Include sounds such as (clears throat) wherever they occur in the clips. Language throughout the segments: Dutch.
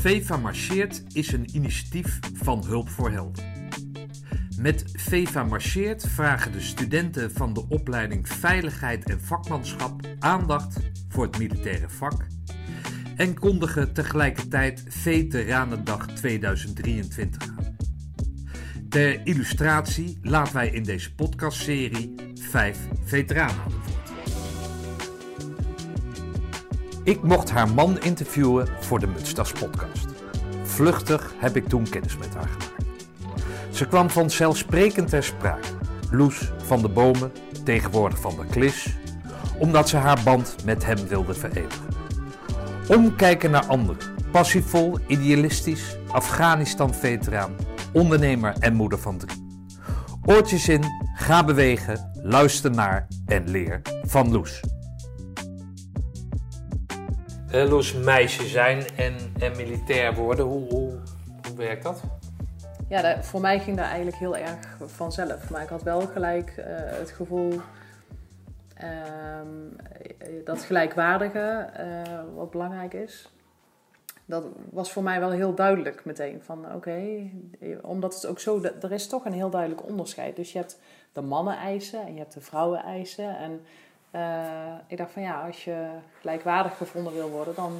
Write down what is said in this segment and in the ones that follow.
VEVA Marcheert is een initiatief van Hulp voor Helden. Met VEVA Marcheert vragen de studenten van de opleiding Veiligheid en Vakmanschap aandacht voor het militaire vak en kondigen tegelijkertijd Veteranendag 2023 aan. Ter illustratie laten wij in deze podcastserie vijf veteranen Ik mocht haar man interviewen voor de Mutstas podcast. Vluchtig heb ik toen kennis met haar gemaakt. Ze kwam vanzelfsprekend ter sprake. Loes van de Bomen, tegenwoordig van de Klis, omdat ze haar band met hem wilde vereeuwigen. Omkijken naar anderen, passievol, idealistisch, Afghanistan-veteraan, ondernemer en moeder van drie. Oortjes in, ga bewegen, luister naar en leer van Loes. Loes, meisje zijn en, en militair worden, hoe, hoe, werkt dat? Ja, voor mij ging dat eigenlijk heel erg vanzelf. Maar ik had wel gelijk uh, het gevoel um, dat gelijkwaardige uh, wat belangrijk is. Dat was voor mij wel heel duidelijk meteen. Van oké, omdat het ook zo, er is toch een heel duidelijk onderscheid. Dus je hebt de mannen-eisen en je hebt de vrouwen-eisen. En uh, ik dacht van ja, als je gelijkwaardig gevonden wil worden, dan,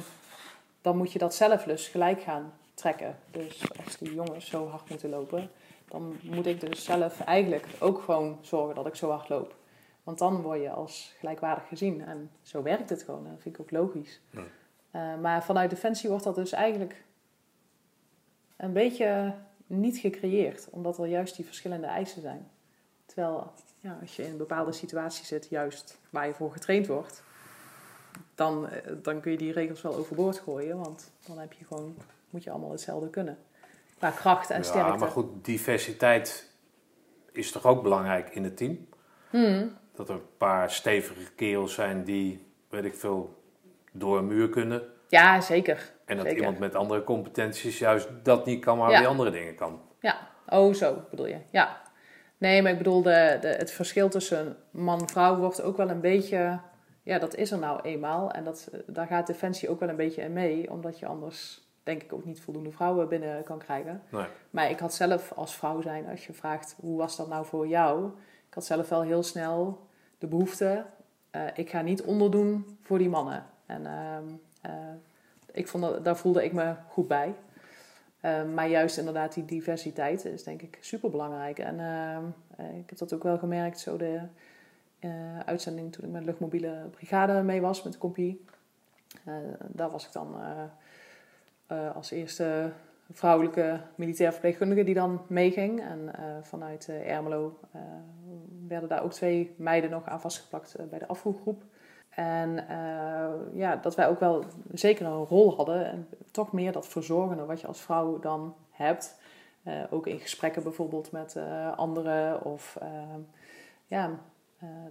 dan moet je dat zelf dus gelijk gaan trekken. Dus als die jongens zo hard moeten lopen, dan moet ik dus zelf eigenlijk ook gewoon zorgen dat ik zo hard loop. Want dan word je als gelijkwaardig gezien. En zo werkt het gewoon. Dat vind ik ook logisch. Ja. Uh, maar vanuit Defensie wordt dat dus eigenlijk een beetje niet gecreëerd. Omdat er juist die verschillende eisen zijn. Terwijl ja, als je in een bepaalde situatie zit, juist waar je voor getraind wordt, dan, eh, dan kun je die regels wel overboord gooien. Want dan heb je gewoon, moet je allemaal hetzelfde kunnen. Qua kracht en sterkte. Ja, maar goed, diversiteit is toch ook belangrijk in het team? Hmm. Dat er een paar stevige kerels zijn die, weet ik veel, door een muur kunnen. Ja, zeker. En dat zeker. iemand met andere competenties juist dat niet kan, maar ja. weer andere dingen kan. Ja, oh zo bedoel je. Ja, Nee, maar ik bedoel, de, de, het verschil tussen man en vrouw wordt ook wel een beetje... Ja, dat is er nou eenmaal. En dat, daar gaat Defensie ook wel een beetje in mee. Omdat je anders, denk ik, ook niet voldoende vrouwen binnen kan krijgen. Nee. Maar ik had zelf als vrouw zijn, als je vraagt, hoe was dat nou voor jou? Ik had zelf wel heel snel de behoefte... Uh, ik ga niet onderdoen voor die mannen. En uh, uh, ik vond dat, daar voelde ik me goed bij. Uh, maar juist inderdaad die diversiteit is denk ik super belangrijk. En uh, ik heb dat ook wel gemerkt, zo de uh, uitzending toen ik met de luchtmobiele brigade mee was, met de compie. daar was ik dan als eerste vrouwelijke militair verpleegkundige die dan meeging. En vanuit Ermelo werden daar ook twee meiden nog aan vastgeplakt bij de afvoergroep. En uh, ja, dat wij ook wel zeker een rol hadden. En toch meer dat verzorgende wat je als vrouw dan hebt. Uh, ook in gesprekken bijvoorbeeld met uh, anderen. Of ja,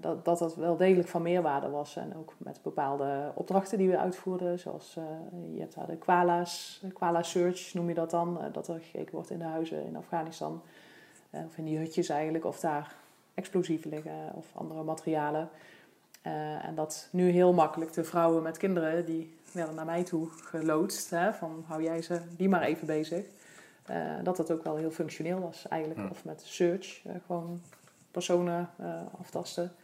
dat, dat dat wel degelijk van meerwaarde was. En ook met bepaalde opdrachten die we uitvoerden. Zoals je hebt daar de Kwala's, Kwala Search noem je dat dan. dat er gekeken wordt in de huizen in Afghanistan. of in die hutjes eigenlijk. Of daar explosieven liggen of andere materialen. Uh, en dat nu heel makkelijk de vrouwen met kinderen, die werden naar mij toe geloodst. Hè, van hou jij ze die maar even bezig. Uh, dat dat ook wel heel functioneel was eigenlijk. Ja. Of met search, uh, gewoon personen aftasten.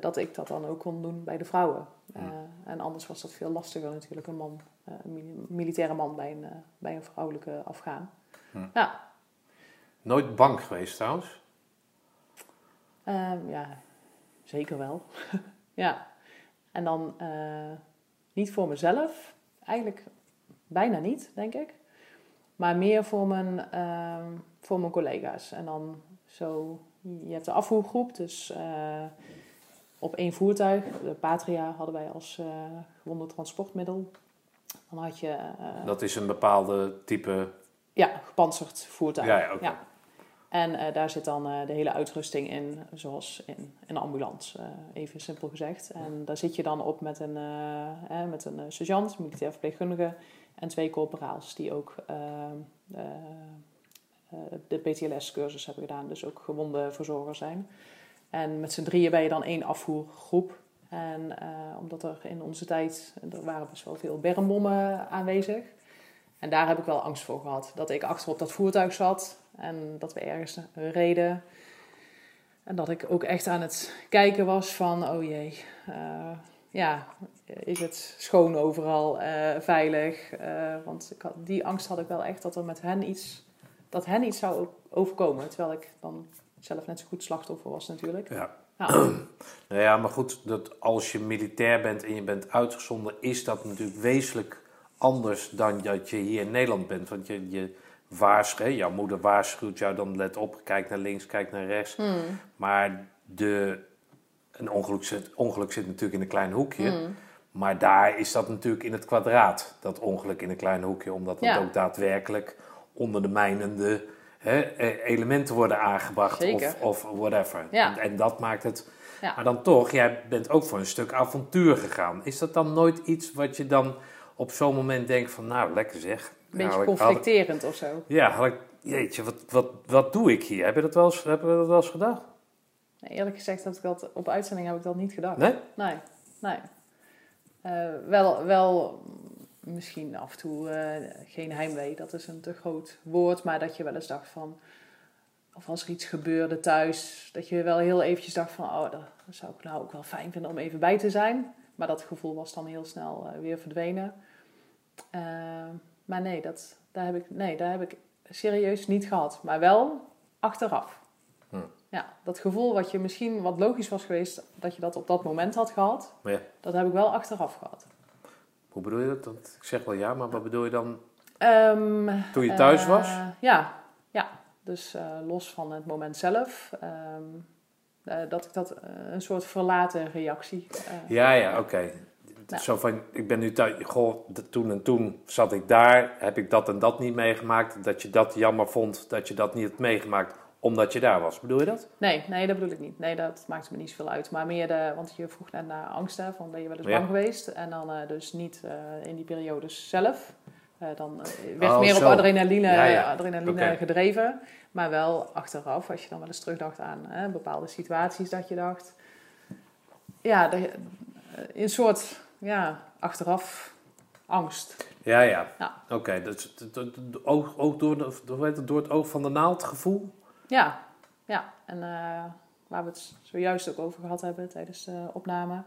dat ik dat dan ook kon doen bij de vrouwen. Ja. en anders was dat veel lastiger natuurlijk. Een man, een militaire man bij een, bij een vrouwelijke Afghaan. Ja. ja. Nooit bang geweest trouwens? Ehm, ja, zeker wel. (laughs) Ja, en dan uh, niet voor mezelf, eigenlijk bijna niet, denk ik. Maar meer voor mijn, uh, voor mijn collega's. En dan zo, je hebt de afvoergroep, dus uh, op één voertuig, de Patria hadden wij als uh, gewonde transportmiddel. Dan had je. dat is een bepaalde type. Ja, gepantserd voertuig. Ja, ja, okay. ja. En uh, daar zit dan uh, de hele uitrusting in, zoals in, een ambulance, uh, even simpel gezegd. En daar zit je dan op met een, eh, met een sergeant, militair verpleegkundige en twee corporaals die ook de PTLS-cursus hebben gedaan, dus ook gewonde verzorger zijn. En met z'n drieën ben je dan één afvoergroep. En omdat er in onze tijd, er waren best wel veel bermbommen aanwezig. En daar heb ik wel angst voor gehad. Dat ik achter op dat voertuig zat en dat we ergens reden. En dat ik ook echt aan het kijken was van, oh jee, uh, ja, is het schoon overal, uh, veilig? Uh, want ik had, die angst had ik wel echt dat er met hen iets, dat hen iets zou overkomen. Terwijl ik dan zelf net zo goed slachtoffer was natuurlijk. Ja. (clears throat) nou ja, maar goed, dat als je militair bent en je bent uitgezonden, is dat natuurlijk wezenlijk anders dan dat je hier in Nederland bent. Want je, je waarschuwt, jouw moeder waarschuwt jou dan let op, kijk naar links, kijk naar rechts. Hmm. Maar de, een ongeluk zit, ongeluk zit natuurlijk in een klein hoekje. Hmm. Maar daar is dat natuurlijk in het kwadraat, dat ongeluk in een klein hoekje. Omdat het Ja. ook daadwerkelijk onder de mijnende hè, eh, elementen worden aangebracht Zeker. of, of whatever. Ja. En, en dat maakt het... Ja. Maar dan toch, jij bent ook voor een stuk avontuur gegaan. Is dat dan nooit iets wat je dan op zo'n moment denkt van... Nou, lekker zeg. Een beetje Nou, ik- had- conflicterend of zo. ja, had ik, jeetje, wat, wat, wat doe ik hier? Heb je dat wel eens, heb je dat wel eens gedacht? Nee, eerlijk gezegd heb ik dat op uitzending heb ik dat niet gedacht. Nee? Nee, nee. Eh, wel, wel misschien af en toe eh, geen heimwee, dat is een te groot woord, maar dat je wel eens dacht van, of als er iets gebeurde thuis, dat je wel heel eventjes dacht van, oh, dat zou ik nou ook wel fijn vinden om even bij te zijn. Maar dat gevoel was dan heel snel eh, weer verdwenen. Eh, maar nee, dat, daar heb ik, nee, daar heb ik serieus niet gehad. Maar wel achteraf. Hm. Ja, dat gevoel wat je misschien wat logisch was geweest dat je dat op dat moment had gehad, ja, dat heb ik wel achteraf gehad. hoe bedoel je dat? Want ik zeg wel ja, maar wat bedoel je dan Ehm, toen je thuis eh, was? Ja, ja. Dus los van het moment zelf, ehm, eh, dat ik dat eh, een soort verlaten reactie. eh, Ja, ja, oké. Nou. Zo van, ik ben nu thuis, goh, toen en toen zat ik daar, heb ik dat en dat niet meegemaakt. Dat je dat jammer vond, dat je dat niet hebt meegemaakt, omdat je daar was. Bedoel je dat? Nee, nee, dat bedoel ik niet. Nee, dat maakt me niet zoveel uit. Maar meer de, want je vroeg net naar angsten, van ben je wel eens Ja. bang geweest? En dan dus niet in die periodes zelf. Dan werd Oh, meer zo. op adrenaline, Ja, ja. adrenaline gedreven. Maar wel achteraf, als je dan wel eens terugdacht aan hè, bepaalde situaties dat je dacht. Ja, dat je- eh, een soort ja, achteraf angst. Ja, ja. Ja. Oké, dat- oog, oog door, de, het, door het oog van de naald gevoel? Ja, ja. En eh, waar we het zojuist ook over gehad hebben tijdens de opname.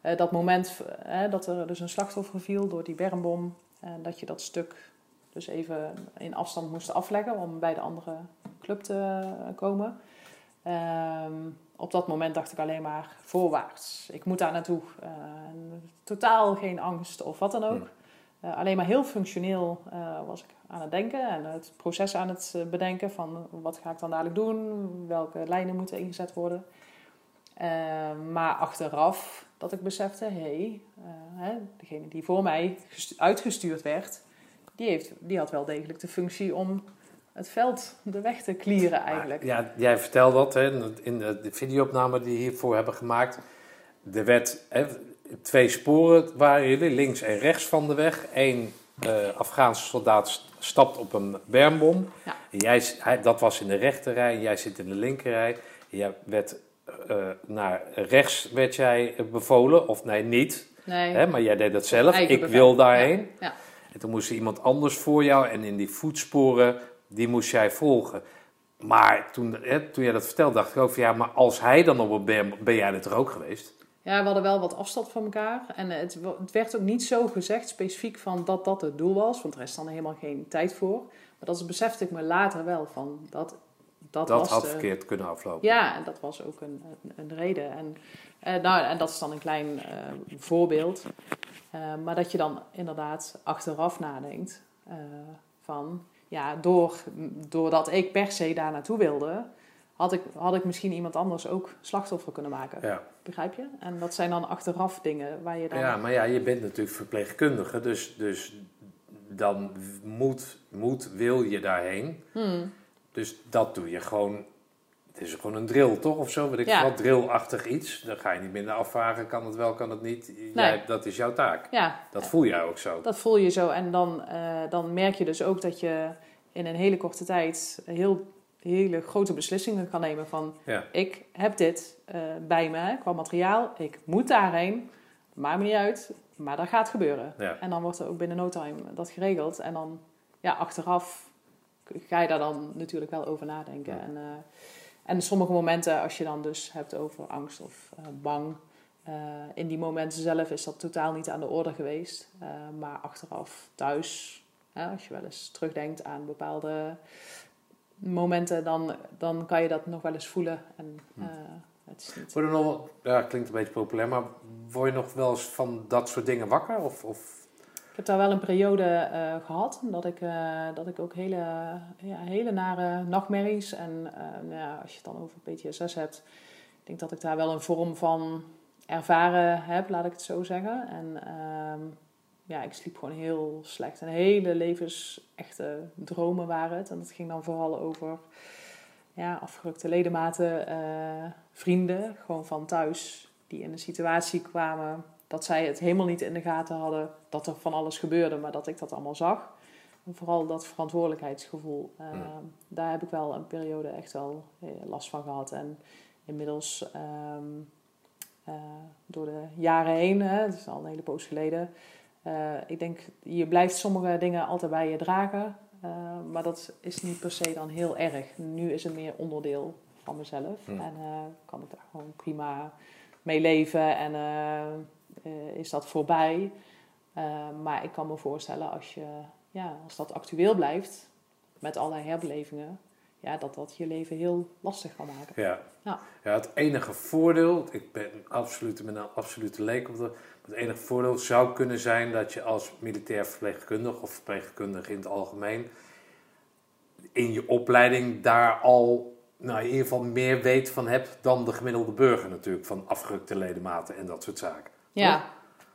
Eh, dat moment dat er dus een slachtoffer viel door die bermbom. En dat je dat stuk dus even in afstand moest afleggen om bij de andere club te komen. Ehm, op dat moment dacht ik alleen maar voorwaarts. Ik moet daar naartoe. Eh, en totaal geen angst of wat dan ook. Eh, alleen maar heel functioneel eh, was ik aan het denken en het proces aan het eh, bedenken van wat ga ik dan dadelijk doen, welke lijnen moeten ingezet worden. Eh, maar achteraf dat ik besefte, hé, hey, hè, degene die voor mij gestu- uitgestuurd werd, die, heeft, die had wel degelijk de functie om het veld de weg te clearen eigenlijk. Maar ja, jij vertelt dat hè, in de, de videoopname die we hiervoor hebben gemaakt. Er werd hè, twee sporen waren jullie, links en rechts van de weg. Eén eh Afghaanse soldaat st- stapt op een bermbom. Ja. En jij, hij, dat was in de rechterrij, en jij zit in de linkerrij. Jij werd eh, naar rechts werd jij bevolen, of nee, niet. Nee, Hè, maar jij deed dat zelf. Ik wil daarheen. Ja. En toen moest er iemand anders voor jou en in die voetsporen, die moest jij volgen. Maar toen, hè, toen jij dat vertelde, dacht ik ook van ja, maar als hij dan op ben, ben jij er toch ook geweest? Ja, we hadden wel wat afstand van elkaar. En het, het werd ook niet zo gezegd specifiek van dat dat het doel was. Want er is dan helemaal geen tijd voor. Maar dat besefte ik me later wel van dat dat, Dat was had de- verkeerd kunnen aflopen. Ja, en dat was ook een, een, een reden. En, nou, en dat is dan een klein eh, voorbeeld. Eh, maar dat je dan inderdaad achteraf nadenkt eh, van... Ja, door, doordat ik per se daar naartoe wilde... Had ik, had ik misschien iemand anders ook slachtoffer kunnen maken. Ja. Begrijp je? En dat zijn dan achteraf dingen waar je dan... ja, maar ja, je bent natuurlijk verpleegkundige, dus, dus dan moet, moet, wil je daarheen. Hmm, Dus dat doe je gewoon. Het is gewoon een drill, toch? Of zo, weet ik Ja. wat, drillachtig iets. Dan ga je niet minder afvragen, kan het wel, kan het niet. Jij, dat is jouw taak. ja, Dat voel jij ook zo. dat voel je zo. En dan, eh, dan merk je dus ook dat je in een hele korte tijd heel, hele grote beslissingen kan nemen van... Ja. ik heb dit eh, bij me qua materiaal, ik moet daarheen, maakt me niet uit, maar dat gaat gebeuren. Ja. En dan wordt er ook binnen no time dat geregeld en dan ja, achteraf ga je daar dan natuurlijk wel over nadenken. En, uh, en sommige momenten, als je dan dus hebt over angst of uh, bang, uh, in die momenten zelf is dat totaal niet aan de orde geweest. maar achteraf thuis, als je wel eens terugdenkt aan bepaalde momenten, dan, dan kan je dat nog wel eens voelen. En, het is niet... Word je nog, ja, klinkt een beetje populair, maar word je nog wel eens van dat soort dingen wakker? Of, of ik heb daar wel een periode uh, gehad, dat ik, uh, dat ik ook hele, ja, hele nare nachtmerries en uh, nou ja, als je het dan over PTSS hebt, ik denk dat ik daar wel een vorm van ervaren heb, laat ik het zo zeggen. En ehm, ja, ik sliep gewoon heel slecht. En hele levensechte dromen waren het. En dat ging dan vooral over ja, afgerukte ledematen, vrienden, gewoon van thuis, die in een situatie kwamen dat zij het helemaal niet in de gaten hadden dat er van alles gebeurde, maar dat ik dat allemaal zag. En vooral dat verantwoordelijkheidsgevoel. Uh, Daar heb ik wel een periode echt wel eh, last van gehad. En inmiddels um, uh, door de jaren heen, hè, het is al een hele poos geleden. Uh, ik denk, je blijft sommige dingen altijd bij je dragen. maar dat is niet per se dan heel erg. Nu is het meer onderdeel van mezelf. En kan ik daar gewoon prima mee leven. En is dat voorbij. Uh, maar ik kan me voorstellen als, je, ja, als dat actueel blijft, met allerlei herbelevingen, ja, dat dat je leven heel lastig kan maken. Ja. Ja. ja het enige voordeel, ik ben absoluut met een absolute leek op de, het enige voordeel zou kunnen zijn dat je als militair verpleegkundige of verpleegkundige in het algemeen in je opleiding daar al nou, in ieder geval meer weet van hebt dan de gemiddelde burger natuurlijk, van afgerukte ledematen en dat soort zaken. Ja,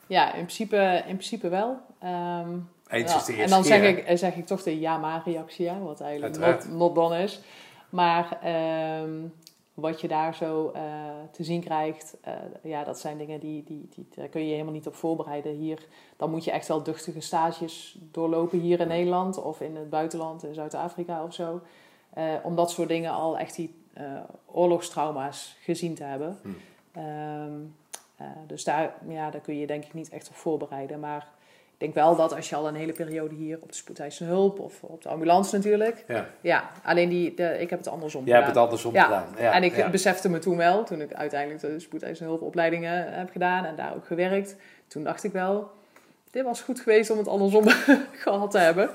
ja in, principe, in principe wel. Um, Eens is de en dan zeg ik, zeg ik toch de ja-maar-reactie, ja, wat eigenlijk not, not done is. Maar um, wat je daar zo uh, te zien krijgt, uh, ja, dat zijn dingen die, die, die, daar kun je helemaal niet op voorbereiden. Hier, dan moet je echt wel duchtige stages doorlopen hier in Nederland of in het buitenland, in Zuid-Afrika of zo. Uh, om dat soort dingen al echt die oorlogstrauma's gezien te hebben. Hm. Um, uh, dus daar, ja, daar kun je denk ik niet echt op voorbereiden. Maar ik denk wel dat als je al een hele periode hier op de spoedeisende hulp of op de ambulance natuurlijk. Ja. ja alleen die, de, ik heb het andersom Jij gedaan. hebt het andersom ja. gedaan. Ja. En ik besefte me toen wel, toen ik uiteindelijk de spoedeisende hulpopleidingen heb gedaan en daar ook gewerkt. Toen dacht ik wel, dit was goed geweest om het andersom (laughs) gehad te hebben.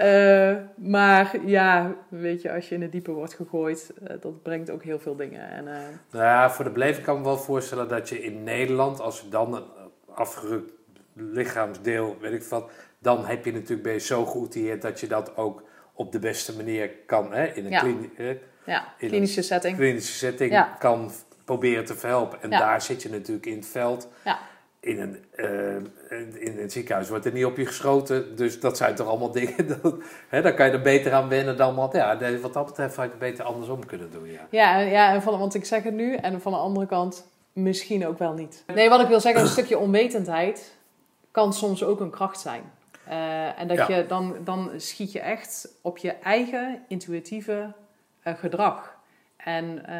Uh, maar ja, weet je, als je in het diepe wordt gegooid, uh, dat brengt ook heel veel dingen. En, uh... Nou ja, voor de beleving kan ik me wel voorstellen dat je in Nederland, als je dan een afgerukt lichaamsdeel, weet ik wat, dan heb je natuurlijk ben je zo geoutilleerd dat je dat ook op de beste manier kan, hè, in een, ja. klini ja, in klinische een setting, klinische setting ja. kan proberen te verhelpen. En daar zit je natuurlijk in het veld. Ja in een, uh, in een ziekenhuis wordt er niet op je geschoten. Dus dat zijn toch allemaal (laughs) dingen. Dat, hè, daar kan je er beter aan wennen dan wat. Ja, wat dat betreft had je het beter andersom kunnen doen. Ja, ja, ja en van, want ik zeg het nu. En van de andere kant misschien ook wel niet. Nee, wat ik wil zeggen, een stukje onwetendheid kan soms ook een kracht zijn. Uh, en dat ja. je dan, dan schiet je echt op je eigen intuïtieve uh, gedrag. En uh,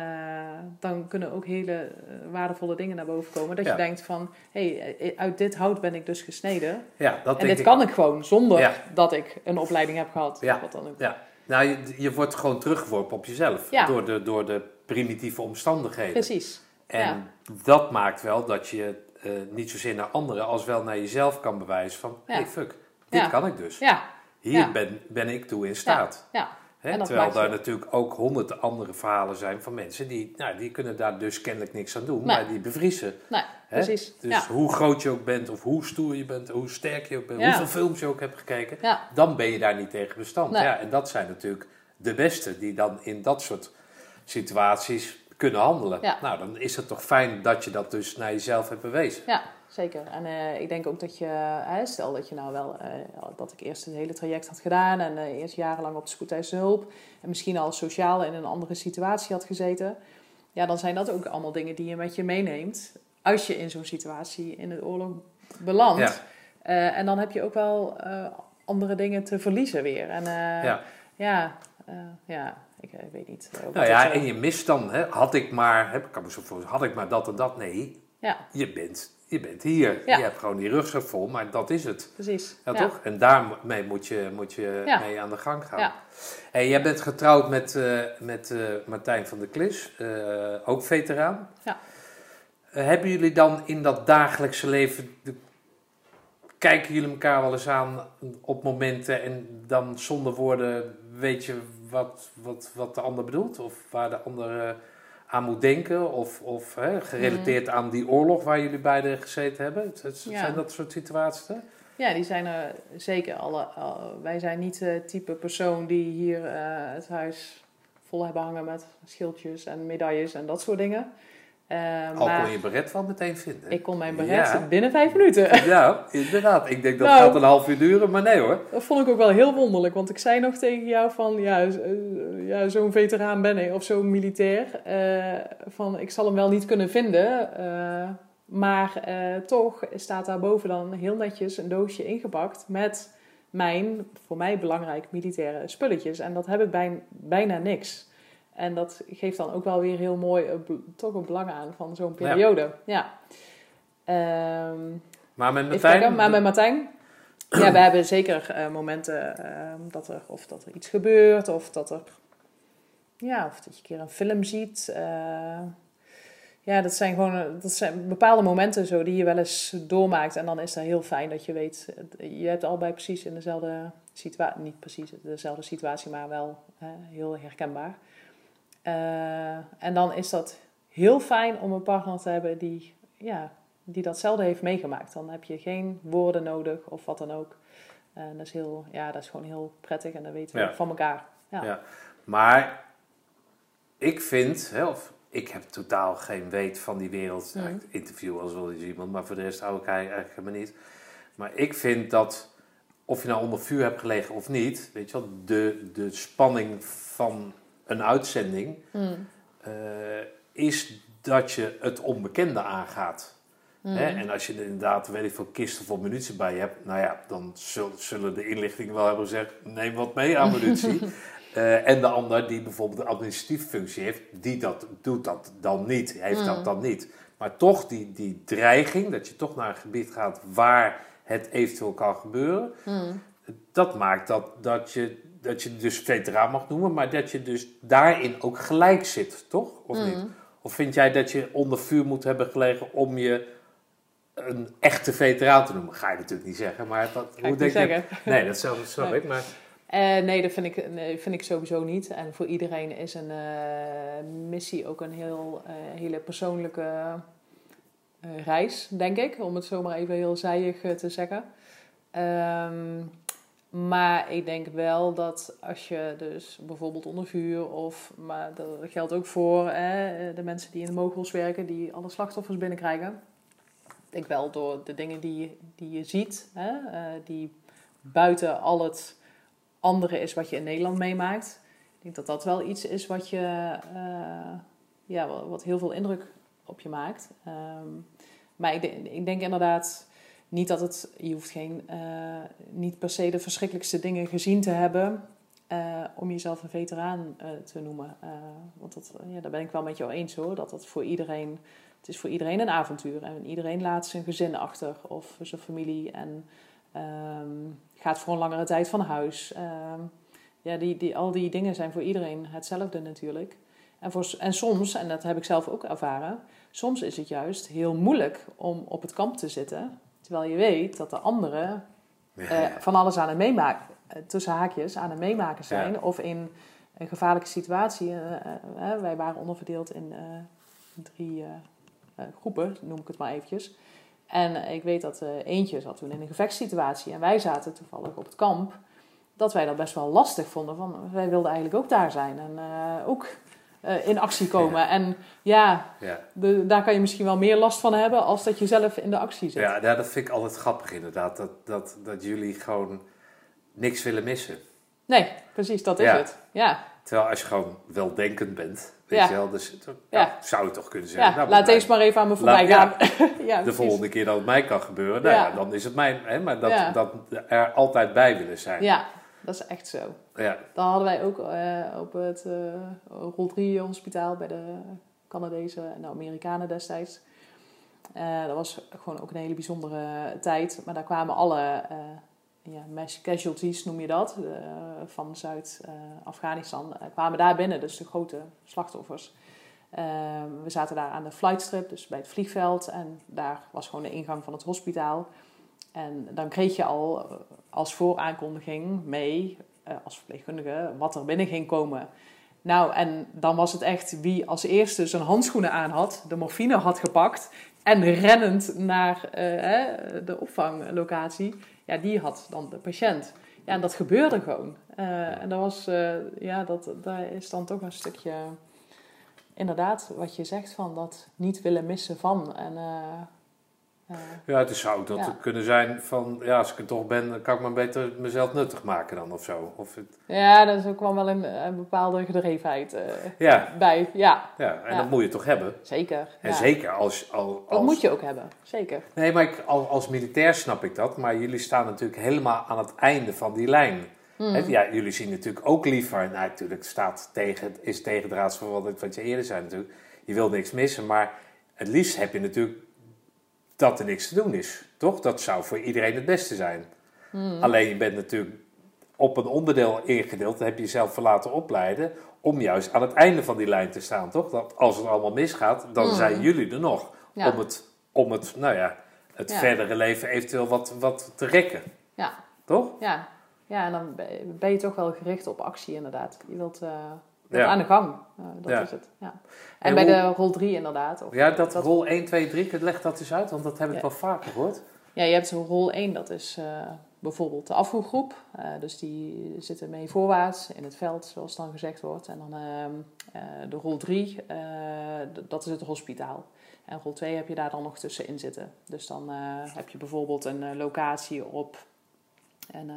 dan kunnen ook hele uh, waardevolle dingen naar boven komen. Dat ja. je denkt van, hé, hey, uit dit hout ben ik dus gesneden. Ja, dat en dit ik kan ik gewoon zonder ja. dat ik een opleiding heb gehad. Ja, wat dan ook. ja. nou je, je wordt gewoon teruggeworpen op jezelf. Door, de, door de primitieve omstandigheden. Precies. En dat maakt wel dat je uh, niet zozeer naar anderen als wel naar jezelf kan bewijzen van, hé hey, fuck, dit kan ik dus. Ja. Hier ben, ben ik toe in staat. ja. Terwijl daar natuurlijk ook honderden andere verhalen zijn van mensen die, nou, die kunnen daar dus kennelijk niks aan doen, nee. maar die bevriezen. Nee, precies. Dus ja. hoe groot je ook bent, of hoe stoer je bent, hoe sterk je ook bent, Ja. hoeveel films je ook hebt gekeken, Ja. dan ben je daar niet tegen bestand. Nee. Ja, en dat zijn natuurlijk de beste die dan in dat soort situaties kunnen handelen. Nou, dan is het toch fijn dat je dat dus naar jezelf hebt bewezen. Ja, zeker. En eh, ik denk ook dat je, hè, stel dat je nou wel, eh, dat ik eerst het hele traject had gedaan en eh, eerst jarenlang op de spoedeisende hulp en misschien al sociaal in een andere situatie had gezeten. Ja, dan zijn dat ook allemaal dingen die je met je meeneemt als je in zo'n situatie in de oorlog belandt. Ja. En dan heb je ook wel andere dingen te verliezen weer. En Ja. ja, ja ik, weet niet. Nou ja, en je mist dan, hè, had ik maar, ik kan me zo voorstellen, had ik maar dat en dat. Nee, ja, je bent, je bent hier. Ja. Je hebt gewoon die rugzak vol, maar dat is het. Precies. Ja, toch? En daarmee moet je, moet je Ja. mee aan de gang gaan. Ja. Hey, jij bent getrouwd met, eh, met eh, Martijn van der Klis, eh, ook veteraan. Ja. Hebben jullie dan in dat dagelijkse leven, de- kijken jullie elkaar wel eens aan op momenten en dan zonder woorden weet je wat, wat, wat de ander bedoelt? Of waar de ander aan moet denken? Of, of hè, gerelateerd aan die oorlog waar jullie beiden gezeten hebben? Het- het- Ja. Zijn dat soort situaties? hè? Ja, die zijn er zeker. Alle, al- wij zijn niet het type persoon die hier eh, het huis vol hebben hangen met schildjes en medailles en dat soort dingen. Eh, Al maar kon je beret wel meteen vinden. ik kon mijn beret Ja. binnen vijf minuten. (laughs) Ja, inderdaad. Ik denk dat Nou. gaat een half uur duren, maar nee hoor. Dat vond ik ook wel heel wonderlijk, want ik zei nog tegen jou van, ja, eh, ja zo'n veteraan ben ik, of zo'n militair, eh, van ik zal hem wel niet kunnen vinden, eh, maar toch staat daarboven dan heel netjes een doosje ingepakt met mijn, voor mij belangrijk, militaire spulletjes. En dat heb ik bij, bijna niks. En dat geeft dan ook wel weer heel mooi eh, toch een belang aan van zo'n periode. Ja. Ehm, Maar met Martijn... kijken, maar met Martijn? Ja, we hebben zeker eh, momenten ehm, dat er, of dat er iets gebeurt, of dat er, ja, of dat je een keer een film ziet. eh, ja, dat zijn gewoon, dat zijn bepaalde momenten zo die je wel eens doormaakt. En dan is dat heel fijn dat je weet, je hebt allebei precies in dezelfde situatie, niet precies dezelfde situatie, maar wel heel herkenbaar. Eh, en dan is dat heel fijn om een partner te hebben die, ja, die datzelfde heeft meegemaakt. Dan heb je geen woorden nodig of wat dan ook. En dat is, heel, ja, dat is gewoon heel prettig en dat weten we Ja. van elkaar. Ja. Ja. Maar ik vind, hè, of ik heb totaal geen weet van die wereld. Mhm. Ik interview als wel eens iemand, maar voor de rest hou ik eigenlijk helemaal niet. Maar ik vind dat, of je nou onder vuur hebt gelegen of niet, weet je wel, de, de spanning van een uitzending Mm. eh, is dat je het onbekende aangaat. Mm. Hè? En als je er inderdaad, weet ik veel, kisten vol munitie bij hebt, nou ja, dan zul- zullen de inlichtingen wel hebben gezegd, neem wat mee aan munitie. (laughs) Eh, en de ander die bijvoorbeeld een administratieve functie heeft, die dat, doet dat dan niet, heeft Mm. dat dan niet. Maar toch die, die dreiging, dat je toch naar een gebied gaat waar het eventueel kan gebeuren, Mm. dat maakt dat, dat, je, dat je dus veteraan mag noemen, maar dat je dus daarin ook gelijk zit, toch? Of Mm. niet? Of vind jij dat je onder vuur moet hebben gelegen om je een echte veteraan te noemen? Ga je natuurlijk niet zeggen, maar dat, Ga ik denk je? Nee, dat snap, dat snap Nee. ik, maar Eh, nee, dat vind ik, nee, vind ik sowieso niet. En voor iedereen is een eh, missie ook een heel, eh, hele persoonlijke reis, denk ik. Om het zomaar even heel zijig te zeggen. Ehm, maar ik denk wel dat als je dus bijvoorbeeld onder vuur of, maar dat geldt ook voor eh, de mensen die in de mogels werken, die alle slachtoffers binnenkrijgen. Ik denk wel door de dingen die, die je ziet, hè, eh, die buiten al het andere is wat je in Nederland meemaakt. Ik denk dat dat wel iets is wat je, eh, ja, wat, heel veel indruk op je maakt. Ehm, maar ik, ik denk inderdaad niet dat het, je hoeft geen, eh, niet per se de verschrikkelijkste dingen gezien te hebben eh, om jezelf een veteraan eh, te noemen. Want dat, ja, daar ben ik wel met jou eens hoor, dat dat voor iedereen, het is voor iedereen een avontuur. En iedereen laat zijn gezin achter of zijn familie en ehm, gaat voor een langere tijd van huis. Ehm, ja, die, die, al die dingen zijn voor iedereen hetzelfde natuurlijk. En, voor, en soms, en dat heb ik zelf ook ervaren, soms is het juist heel moeilijk om op het kamp te zitten. Terwijl je weet dat de anderen ja, eh, van alles aan het meemaken, eh, tussen haakjes, aan het meemaken zijn. Ja. Of in een gevaarlijke situatie. eh, wij waren onderverdeeld in drie groepen, noem ik het maar eventjes. En ik weet dat eentje zat toen in een gevechtssituatie. En wij zaten toevallig op het kamp. Dat wij dat best wel lastig vonden. Van, wij wilden eigenlijk ook daar zijn. En ook eh, in actie komen. En ja, ja. de, daar kan je misschien wel meer last van hebben... als dat je zelf in de actie zit. Ja, ja, dat vind ik altijd grappig inderdaad, dat, dat, dat jullie gewoon niks willen missen. Nee, precies, dat is Ja. het. Ja, Terwijl als je gewoon weldenkend bent, weet Ja. je wel, dus nou, Ja. zou je toch kunnen zeggen. ja nou, laat deze maar even aan me voorbij Laat- gaan. (laughs) ja, de volgende keer dat het mij kan gebeuren, nou ja, Ja. dan is het mijn. Hè, maar dat, Ja. dat er altijd bij willen zijn. Ja, dat is echt zo. Ja. Dan hadden wij ook eh, op het uh, Rol 3 hospitaal bij de Canadezen en de Amerikanen destijds. Uh, dat was gewoon ook een hele bijzondere tijd. Maar daar kwamen alle ja, mass casualties, noem je dat, van Zuid-Afghanistan, kwamen daar binnen. Dus de grote slachtoffers. We zaten daar aan de flightstrip, dus bij het vliegveld. En daar was gewoon de ingang van het hospitaal. En dan kreeg je al als vooraankondiging mee, als verpleegkundige, wat er binnen ging komen. Nou, en dan was het echt wie als eerste zijn handschoenen aan had, de morfine had gepakt en rennend naar uh, de opvanglocatie, ja, die had dan de patiënt. Ja, en dat gebeurde gewoon. En dat was, ja, dat, daar is dan toch een stukje, inderdaad, wat je zegt van dat niet willen missen van. En ja, het zou ook dat kunnen zijn van, ja, als ik er toch ben, dan kan ik maar beter mezelf nuttig maken dan of zo. Of het... Ja, dat is ook wel een, een bepaalde gedrevenheid uh, ja. bij. Ja. ja, en dat moet je toch hebben? Zeker. En zeker als, als, als... Dat moet je ook hebben, zeker. Nee, maar ik, als, als militair snap ik dat, maar jullie staan natuurlijk helemaal aan het einde van die lijn. Hmm. ja, jullie zien natuurlijk ook liever, nou natuurlijk staat tegen, is tegendraads van wat, wat je eerder zei natuurlijk, je wil niks missen, maar het liefst heb je natuurlijk dat er niks te doen is. Toch? Dat zou voor iedereen het beste zijn. Hmm. Alleen je bent natuurlijk op een onderdeel ingedeeld, heb je jezelf voor laten opleiden om juist aan het einde van die lijn te staan, toch? Dat als het allemaal misgaat, dan hmm. zijn jullie er nog om het, om het, nou ja, het verdere leven eventueel wat, wat te rekken. Ja. Toch? Ja. Ja, en dan ben je toch wel gericht op actie inderdaad. Je wilt... Uh ja. aan de gang. Uh, dat is het. Ja. En, bij de rol 3 inderdaad. Of, ja, dat, rol 1, 2, 3, leg dat eens uit, want dat heb ik wel vaker gehoord. Ja, je hebt rol 1, dat is uh, bijvoorbeeld de afvoergroep. Uh, dus die zitten mee voorwaarts in het veld, zoals dan gezegd wordt. En dan ehm, de rol 3, dat is het hospitaal. En rol 2 heb je daar dan nog tussenin zitten. Dus dan heb je bijvoorbeeld een locatie op en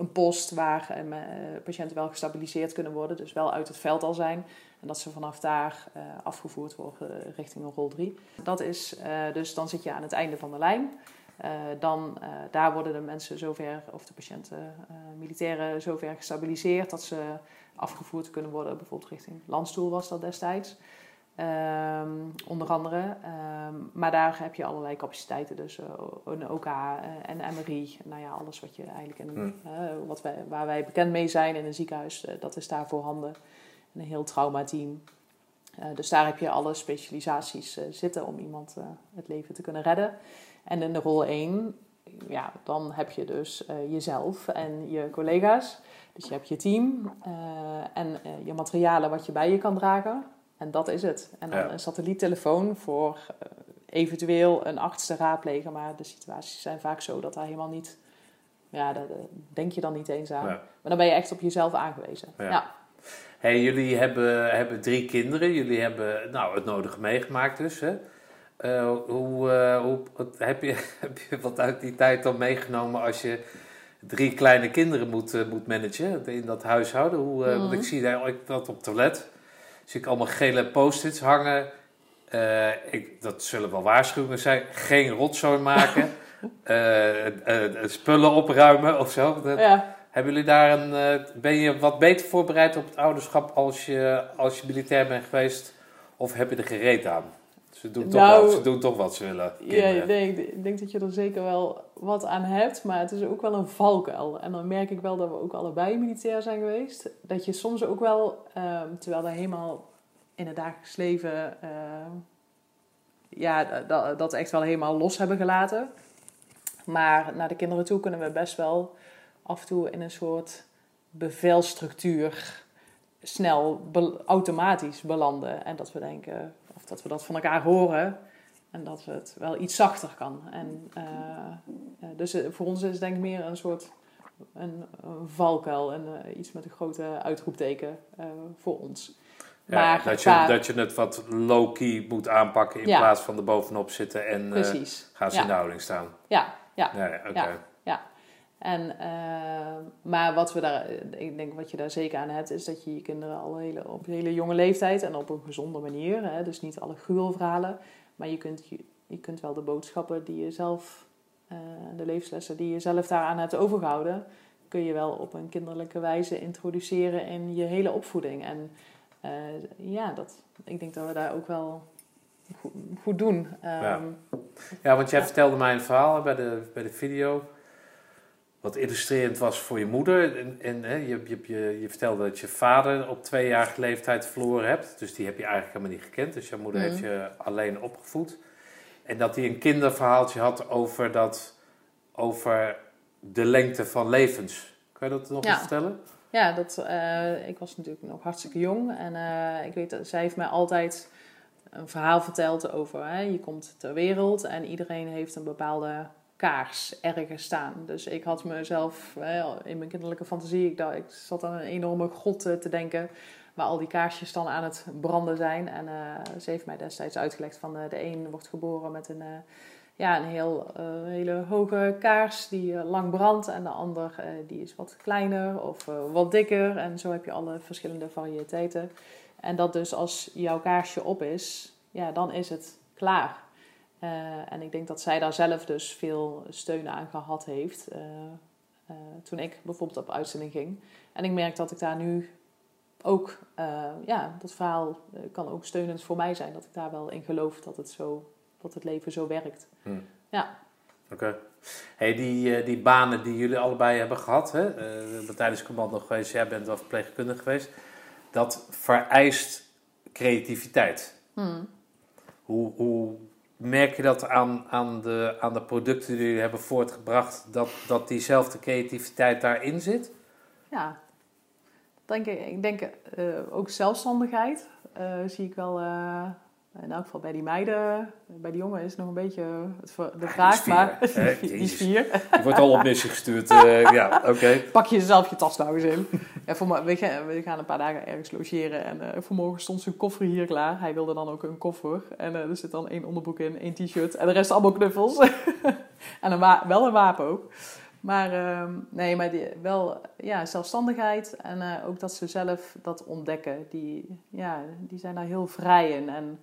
een post waar uh, patiënten wel gestabiliseerd kunnen worden, dus wel uit het veld al zijn. En dat ze vanaf daar uh, afgevoerd worden richting een rol 3. Dat is dus dan zit je aan het einde van de lijn. dan daar worden de mensen zover, of de patiënten, militairen zover gestabiliseerd dat ze afgevoerd kunnen worden, bijvoorbeeld richting landstoel was dat destijds. Um, onder andere. Um, maar daar heb je allerlei capaciteiten. Dus uh, een OK uh, en MRI. Nou ja, alles wat je eigenlijk in, hmm. uh, wat wij, waar wij bekend mee zijn in een ziekenhuis, dat is daar voorhanden. En een heel traumateam. dus daar heb je alle specialisaties zitten om iemand het leven te kunnen redden. En in de rol 1, ja, dan heb je dus jezelf en je collega's. Dus je hebt je team en je materialen wat je bij je kan dragen. En dat is het. En dan een satelliettelefoon voor uh, eventueel een arts te raadplegen. Maar de situaties zijn vaak zo dat daar helemaal niet... Ja, daar denk je dan niet eens aan. Maar dan ben je echt op jezelf aangewezen. Ja. Hey, jullie hebben, hebben drie kinderen. Jullie hebben nou, het nodige meegemaakt dus. Hè? Uh, hoe, uh, hoe heb, je, (laughs) heb je wat uit die tijd dan meegenomen als je drie kleine kinderen moet, moet managen in dat huishouden? Hoe, Want ik mhm. zie daar dat op toilet zie ik allemaal gele post-its hangen. Uh, ik, dat zullen wel waarschuwingen zijn. Geen rotzooi maken. uh, (laughs) uh, spullen opruimen of zo. ja. Hebben jullie daar een. ben je wat beter voorbereid op het ouderschap als je, als je militair bent geweest? Of heb je er gereed aan? Ze doen, toch nou, wat, ze doen toch wat ze willen. Ja, ik denk, ik denk dat je er zeker wel wat aan hebt, maar het is ook wel een valkuil. En dan merk ik wel dat we ook allebei militair zijn geweest. Dat je soms ook wel, um, terwijl we helemaal in het dagelijks leven, uh, ja, dat, dat echt wel helemaal los hebben gelaten. Maar naar de kinderen toe kunnen we best wel af en toe in een soort bevelstructuur snel automatisch belanden. En dat we denken, dat we dat van elkaar horen. En dat het wel iets zachter kan. En, uh, dus eh, voor ons is het denk ik meer een soort een, een valkuil. En uh, iets met een grote uitroepteken uh, voor ons. maar dat, je, dat je het wat low-key moet aanpakken in plaats van er bovenop zitten en gaan ze in de houding staan. Ja, ja. ja, ja, En, maar wat we daar, ik denk wat je daar zeker aan hebt, is dat je je kinderen al hele, op hele jonge leeftijd en op een gezonde manier, hè, dus niet alle gruwelverhalen, maar je kunt, je, je kunt wel de boodschappen die je zelf, uh, de levenslessen die je zelf daaraan hebt overgehouden, kun je wel op een kinderlijke wijze introduceren in je hele opvoeding. En uh, ja, dat, ik denk dat we daar ook wel goed, doen. Ja. Ehm, Ja, want jij vertelde mij een verhaal bij de, bij de video. Wat illustrerend was voor je moeder. En, en hè, je, je, je, je vertelde dat je vader op tweejarige leeftijd verloren hebt. Dus die heb je eigenlijk helemaal niet gekend. Dus jouw moeder Mhm. heeft je alleen opgevoed. En dat hij een kinderverhaaltje had over, dat, over de lengte van levens. Kan je dat nog Ja. eens vertellen? Ja, dat, eh, ik was natuurlijk nog hartstikke jong. En eh, ik weet dat zij heeft mij altijd een verhaal verteld over... Hè, je komt ter wereld en iedereen heeft een bepaalde kaars ergens staan. Dus ik had mezelf in mijn kinderlijke fantasie... Ik, dacht, ik zat aan een enorme grot eh, te denken... waar al die kaarsjes dan aan het branden zijn. En eh, ze heeft mij destijds uitgelegd van eh, de een wordt geboren met een... ja, een heel, hele hoge kaars die lang brandt. En de ander die is wat kleiner of wat dikker. En zo heb je alle verschillende variëteiten. En dat dus als jouw kaarsje op is, ja, dan is het klaar. Eh, en ik denk dat zij daar zelf dus veel steun aan gehad heeft. eh, eh, toen ik bijvoorbeeld op uitzending ging. En ik merk dat ik daar nu ook, ja, dat verhaal kan ook steunend voor mij zijn. Dat ik daar wel in geloof dat het, zo, dat het leven zo werkt. Hm. Ja. Oké. Hey, die, die banen die jullie allebei hebben gehad, hè? tijdens commando geweest, jij bent wel verpleegkundige geweest, dat vereist creativiteit. Hmm. Hoe, hoe merk je dat aan, aan, de, aan de producten die jullie hebben voortgebracht, dat, dat diezelfde creativiteit daarin zit? Ja, denk ik, ik denk eh, ook zelfstandigheid eh, zie ik wel, eh, in elk geval bij die meiden. Bij die jongen is het nog een beetje de vraag, maar (laughs) die is vier. Je wordt al op missie gestuurd. ja, oké. Pak je zelf je tas nou eens in. We, gaan, een paar dagen ergens logeren en eh, vanmorgen stond zijn koffer hier klaar. Hij wilde dan ook een koffer en eh, er zit dan één onderbroek in, één t-shirt en de rest allemaal knuffels. (laughs) en een wel een wapen ook. Maar ehm, nee, maar die, wel ja, zelfstandigheid en eh, ook dat ze zelf dat ontdekken. Die, ja, die zijn daar heel vrij in. En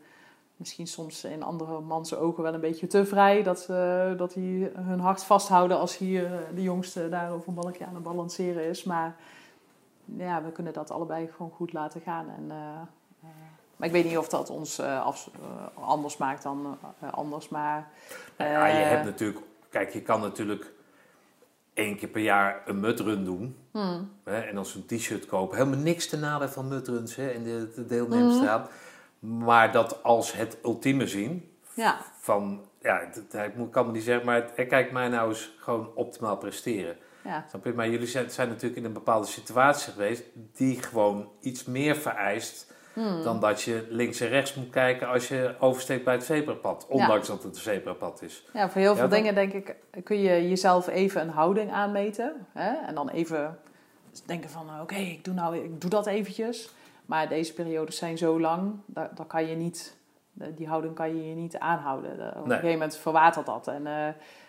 misschien soms in andere mans ogen wel een beetje te vrij. Dat, ze dat die hun hart vasthouden als hier de jongste daar over een balkje aan het balanceren is. Maar ja, we kunnen dat allebei gewoon goed laten gaan. En, eh, eh, maar ik weet niet of dat ons eh, af- anders maakt dan anders. Maar Nou ja, je hebt natuurlijk, kijk, je kan natuurlijk één keer per jaar een mudrun doen. hmm, Hè, en dan zo'n t-shirt kopen. Helemaal niks te nadeel van mudruns hè, in de, de deelnemersstraat. Maar dat als het ultieme zien ja, van, ja, ik kan me niet zeggen, maar kijk mij nou eens gewoon optimaal presteren. Ja, Snap je? Maar jullie zijn, zijn natuurlijk in een bepaalde situatie geweest die gewoon iets meer vereist hmm, dan dat je links en rechts moet kijken als je oversteekt bij het zebrapad. Ondanks dat het een zebrapad is. Ja, voor heel veel dingen denk ik kun je jezelf even een houding aanmeten. Hè? En dan even denken van, oké, ik doe nou, ik doe dat eventjes. Maar deze periodes zijn zo lang, daar, daar kan je niet, die houding kan je je niet aanhouden. Op een Nee. gegeven moment verwatert dat. En eh,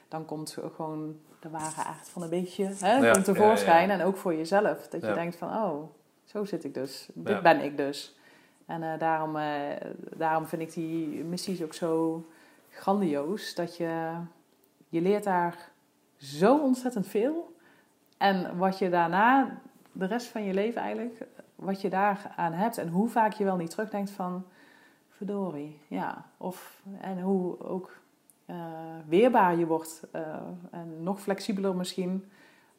dan komt gewoon de ware aard van een beetje hè, komt tevoorschijn. En ook voor jezelf. Dat je denkt van, oh, zo zit ik dus. Dit ben ik dus. En eh, daarom, eh, daarom vind ik die missies ook zo grandioos. Dat je, je leert daar zo ontzettend veel. En wat je daarna, de rest van je leven eigenlijk, wat je daar aan hebt. En hoe vaak je wel niet terugdenkt van, verdorie, ja. Of, en hoe ook weerbaar je wordt. eh, en nog flexibeler misschien.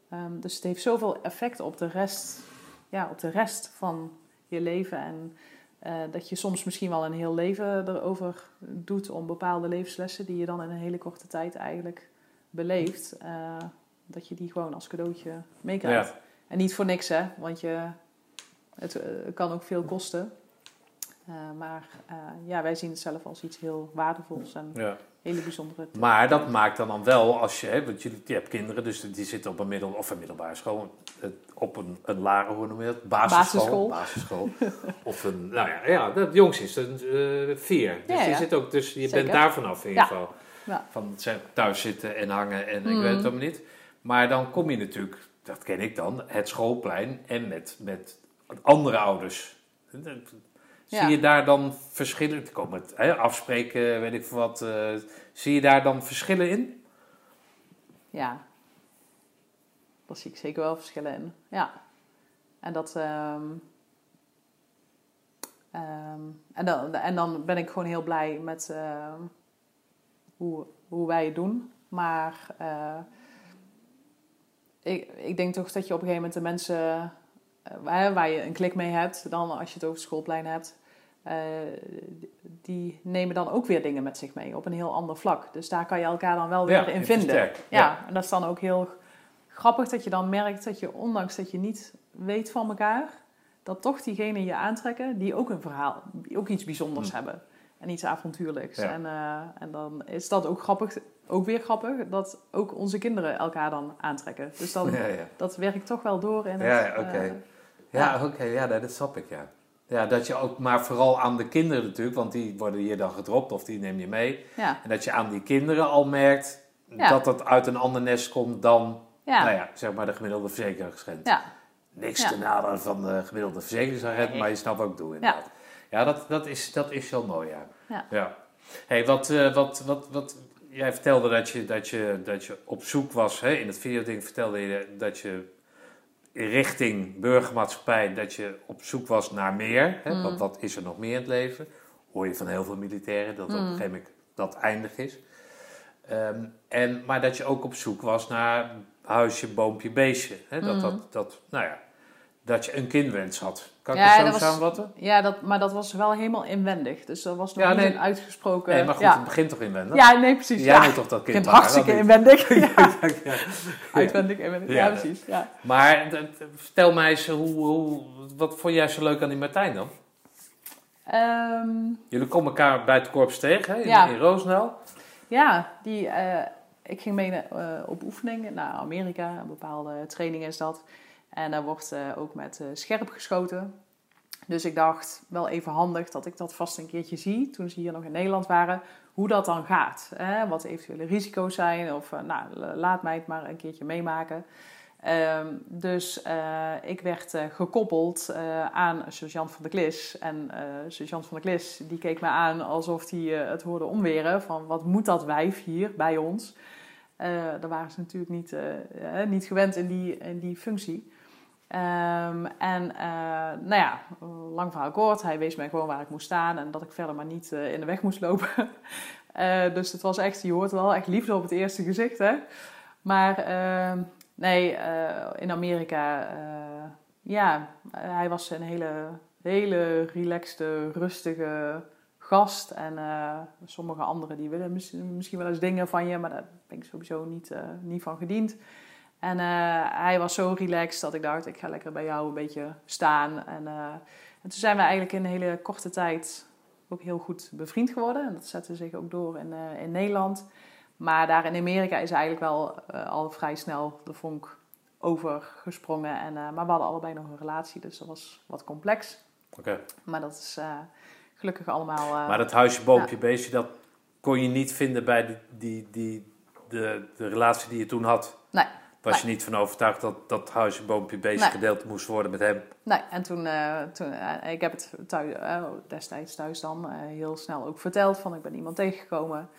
Ehm, dus het heeft zoveel effect op de rest, ja, op de rest van je leven. En eh, dat je soms misschien wel een heel leven erover doet om bepaalde levenslessen die je dan in een hele korte tijd eigenlijk beleeft. eh, dat je die gewoon als cadeautje meekrijgt. En niet voor niks, hè? Want je, het eh, kan ook veel kosten. Eh, maar eh, ja, wij zien het zelf als iets heel waardevols en Ja. Hele bijzondere. Maar dat maakt dan, dan wel als je, hè, want je, je hebt kinderen, dus die zitten op een middel of een middelbare school, op een, een lagere, hoe noem je dat? Basisschool. Basisschool. Basisschool. of een, nou ja, ja, dat jongste is een eh, vier. Dus Ja, ja. zit ook, dus je Zeker. bent daar vanaf in ieder geval. Van thuis zitten en hangen en ik weet het allemaal niet. Maar dan kom je natuurlijk, dat ken ik dan, het schoolplein en met, met andere ouders. Zie je daar dan verschillen? Er komen het, hè, afspreken, weet ik veel wat. eh, zie je daar dan verschillen in? Ja, daar zie ik zeker wel verschillen in. Ja. En dat, ehm, Ehm, en, dan, en dan ben ik gewoon heel blij met ehm, hoe, hoe wij het doen. Maar eh, ik, ik denk toch dat je op een gegeven moment de mensen waar, waar je een klik mee hebt, dan als je het over het schoolplein hebt, eh, die nemen dan ook weer dingen met zich mee op een heel ander vlak. Dus daar kan je elkaar dan wel weer Ja, in in vinden. Ja. Ja. en dat is dan ook heel grappig dat je dan merkt dat je, ondanks dat je niet weet van elkaar, dat toch diegenen je aantrekken die ook een verhaal, die ook iets bijzonders hebben. En iets avontuurlijks. Ja. En, eh, en dan is dat ook grappig, ook weer grappig, dat ook onze kinderen elkaar dan aantrekken. Dus dan, dat werkt toch wel door in het... Ja, ja, oké. Ja, oké, ja, dat snap ik, ja. Ja, dat je ook, maar vooral aan de kinderen natuurlijk, want die worden hier dan gedropt of die neem je mee. ja, En dat je aan die kinderen al merkt Ja. dat dat uit een ander nest komt dan, ja, nou ja, zeg maar de gemiddelde verzekeringsagent. ja. Niks te naden van de gemiddelde verzekeringsagent, Nee. maar je snapt wat ik doe inderdaad. Ja, dat, dat, is, dat is wel mooi, ja. Ja. hey, wat, eh, wat, wat, wat, jij vertelde dat je, dat je, dat je op zoek was, hè? in het videoding vertelde je dat je richting burgermaatschappij, dat je op zoek was naar meer. Hè? Mm. Want wat is er nog meer in het leven? Hoor je van heel veel militairen, dat op een Mm. gegeven moment dat eindig is. Ehm, en, maar dat je ook op zoek was naar huisje, boompje, beestje. Hè? Dat, Mm. dat, dat, nou ja, dat je een kindwens had. Kan ik Ja, het zo dat was- samenvatten? Ja, dat, maar dat was wel helemaal inwendig. Dus dat was nog Ja, nee. uitgesproken... Nee, maar goed, ja. het begint toch inwendig? ja, nee, precies. Jij ja. moet toch dat kind baren, hartstikke inwendig. (laughs) Uitwendig, inwendig. Ja, precies. Ja. Maar vertel mij eens, hoe, hoe, wat vond jij zo leuk aan die Martijn dan? Ehm, Jullie komen elkaar bij het korps tegen, hè? In, Ja. in ja, die, eh, ik ging mee eh, op oefening naar Amerika. Een bepaalde training is dat. En daar wordt eh, ook met eh, scherp geschoten. Dus ik dacht, wel even handig dat ik dat vast een keertje zie. Toen ze hier nog in Nederland waren. Hoe dat dan gaat. Hè? Wat de eventuele risico's zijn. Of eh, nou, laat mij het maar een keertje meemaken. Ehm, dus ik werd gekoppeld aan sergeant van der Klis. En sergeant van der Klis die keek me aan alsof hij het hoorde omweren. Van wat moet dat wijf hier bij ons? Daar waren ze natuurlijk niet, niet gewend in die, in die functie. Ehm, en eh, nou ja, lang verhaal kort. Hij wees mij gewoon waar ik moest staan. En dat ik verder maar niet eh, in de weg moest lopen. (laughs) Eh, dus het was echt, je hoort wel echt liefde op het eerste gezicht. Hè? Maar ehm, nee, in Amerika, ja, hij was een hele, hele relaxte, rustige gast. En sommige anderen die willen mis- misschien wel eens dingen van je, maar daar ben ik sowieso niet, niet van gediend. En eh, hij was zo relaxed dat ik dacht, ik ga lekker bij jou een beetje staan. En, eh, en toen zijn we eigenlijk in een hele korte tijd ook heel goed bevriend geworden. En dat zette zich ook door in, eh, in Nederland. Maar daar in Amerika is eigenlijk wel al vrij snel de vonk overgesprongen. En, maar we hadden allebei nog een relatie, dus dat was wat complex. Oké. Maar dat is gelukkig allemaal... Maar dat huisje, boompje, beestje, dat kon je niet vinden bij die, die, die, de, de relatie die je toen had? Nee. Was je niet van overtuigd dat dat huisje, boompje, beestje Nee. gedeeld moest worden met hem? Nee, en toen, eh, toen eh, ik heb het thuis, eh, destijds thuis dan heel snel ook verteld van ik ben iemand tegengekomen.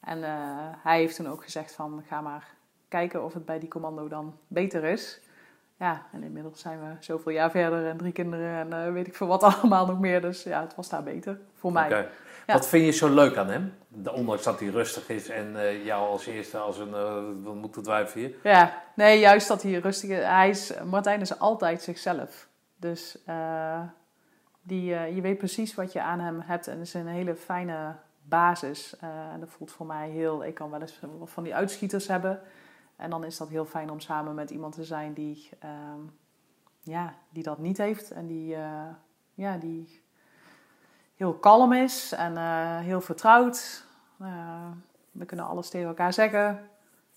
En hij heeft toen ook gezegd van ga maar kijken of het bij die commando dan beter is. Ja, en inmiddels zijn we zoveel jaar verder en drie kinderen en weet ik veel wat (laughs) allemaal nog meer. Dus ja, het was daar beter voor mij. Oké. Ja. Wat vind je zo leuk aan hem? Ondanks dat hij rustig is en eh, jou als eerste als een, wat moet het wijf hier? Ja, nee, juist dat hij rustig is. Hij is Martijn is altijd zichzelf. Dus eh, die, je weet precies wat je aan hem hebt. En het is een hele fijne basis. En dat voelt voor mij heel... Ik kan wel eens van die uitschieters hebben. En dan is dat heel fijn om samen met iemand te zijn die, ehm, ja, die dat niet heeft. En die, ja, die heel kalm is en eh, heel vertrouwd. Eh, we kunnen alles tegen elkaar zeggen.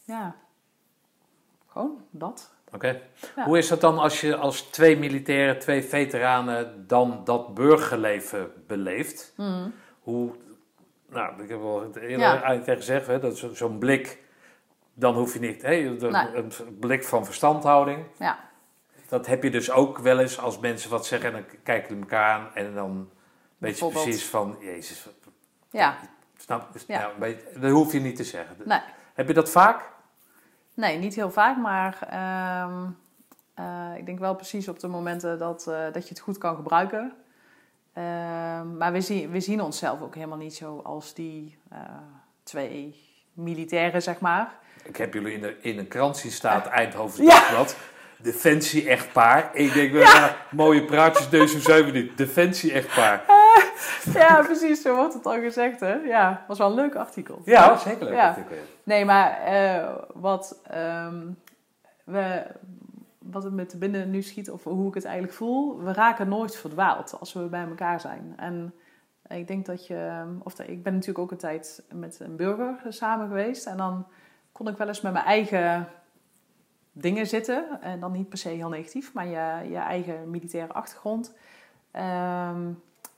Ja, gewoon dat. Oké. Ja. Hoe is dat dan als je als twee militairen, twee veteranen, dan dat burgerleven beleeft? Hoe, nou, ik heb wel het eerder Ja. gezegd, hè, dat zo- zo'n blik, dan hoef je niet, hè, de- Nee. een blik van verstandhouding. Ja, Dat heb je dus ook wel eens als mensen wat zeggen en dan kijken ze elkaar aan en dan weet je precies van, jezus, ja. snap Ja. ja. je, dat hoef je niet te zeggen. Nee. Heb je dat vaak? nee, niet heel vaak, maar ehm, eh, ik denk wel precies op de momenten dat, eh, dat je het goed kan gebruiken. Ehm, maar we zien, we zien onszelf ook helemaal niet zo als die eh, twee militairen, zeg maar. Ik heb jullie in, de, in een krant zien staan, Eindhoven Ja. Dagblad. Defensie-echtpaar. Ik denk, wel, ja. mooie praatjes deze zeven minuten. Defensie-echtpaar. (laughs) Ja, precies, zo wordt het al gezegd, hè. Ja, was wel een leuk artikel. Ja, zeker leuk. Ja. artikel. Nee, maar eh, wat, ehm, we, wat het me te binnen nu schiet, of hoe ik het eigenlijk voel, we raken nooit verdwaald als we bij elkaar zijn. En ik denk dat je, of de- ik ben natuurlijk ook een tijd met een burger samen geweest. En dan kon ik wel eens met mijn eigen dingen zitten. En dan niet per se heel negatief, maar je, je eigen militaire achtergrond. Ehm,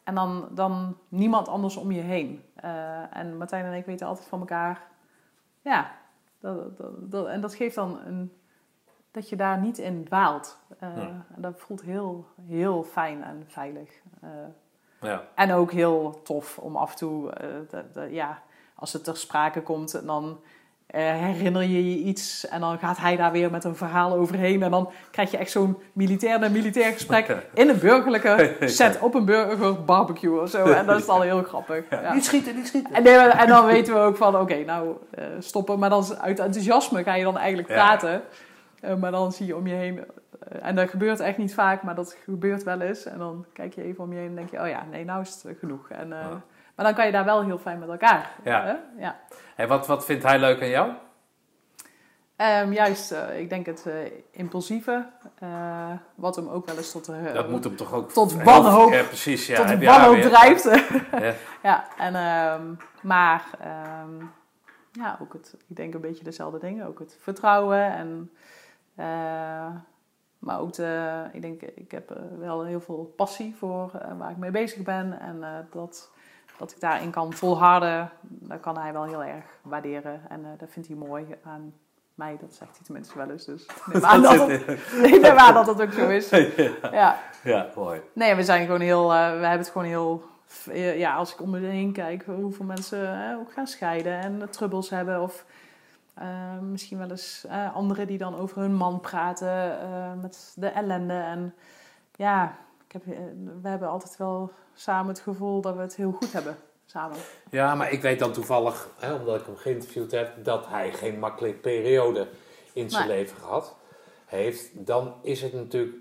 en dan, dan niemand anders om je heen. Eh, en Martijn en ik weten altijd van elkaar. Ja, dat, dat, dat- en dat geeft dan een, dat je daar niet in dwaalt. Eh, Ja. En dat voelt heel, heel fijn en veilig. Eh, Ja. en ook heel tof om af en toe, de- de- ja, als het ter sprake komt, dan herinner je je iets en dan gaat hij daar weer met een verhaal overheen. En dan krijg je echt zo'n militair naar militair gesprek in een burgerlijke (laughs) set op een burger barbecue of zo. En dat is al heel grappig. Ja. Niet schieten, niet schieten. En, nee, en dan weten we ook van, oké, nou eh, stoppen. Maar dan uit enthousiasme ga je dan eigenlijk Ja. praten. Eh, maar dan zie je om je heen, eh, en dat gebeurt echt niet vaak, maar dat gebeurt wel eens. En dan kijk je even om je heen en denk je, oh ja, nee, nou is het genoeg. En, eh, Ja. Maar dan kan je daar wel heel fijn met elkaar. Ja. hè? ja. Hey, wat, wat vindt hij leuk aan jou? Ehm, juist, eh, ik denk het eh, impulsieve, eh, wat hem ook wel eens tot, de Dat moet hem toch ook... tot wanhoop- Ja, precies. Ja, tot heb wanhoop drijft. Ja. (laughs) Ja, en, ehm, maar ehm, ja, ook het, ik denk een beetje dezelfde dingen. Ook het vertrouwen en, eh, maar ook de, ik denk, ik heb eh, wel heel veel passie voor eh, waar ik mee bezig ben. En eh, dat, dat ik daarin kan volharden, dat kan hij wel heel erg waarderen. En dat vindt hij mooi aan mij, dat zegt hij tenminste wel eens. Dus ik neem (laughs) aan dat, het, ik (laughs) neem aan dat het ook zo is. (laughs) Ja. ja, mooi. Nee, we zijn gewoon heel, we hebben het gewoon heel, ja, als ik om me heen kijk, hoeveel mensen ook gaan scheiden en trubbels hebben. Of eh, misschien wel eens eh, anderen die dan over hun man praten eh, met de ellende. En ja, ik heb, we hebben altijd wel samen het gevoel dat we het heel goed hebben. Samen. Ja, maar ik weet dan toevallig, hè, omdat ik hem geïnterviewd heb, dat hij geen makkelijke periode in zijn Nee. leven gehad heeft. Dan is het natuurlijk,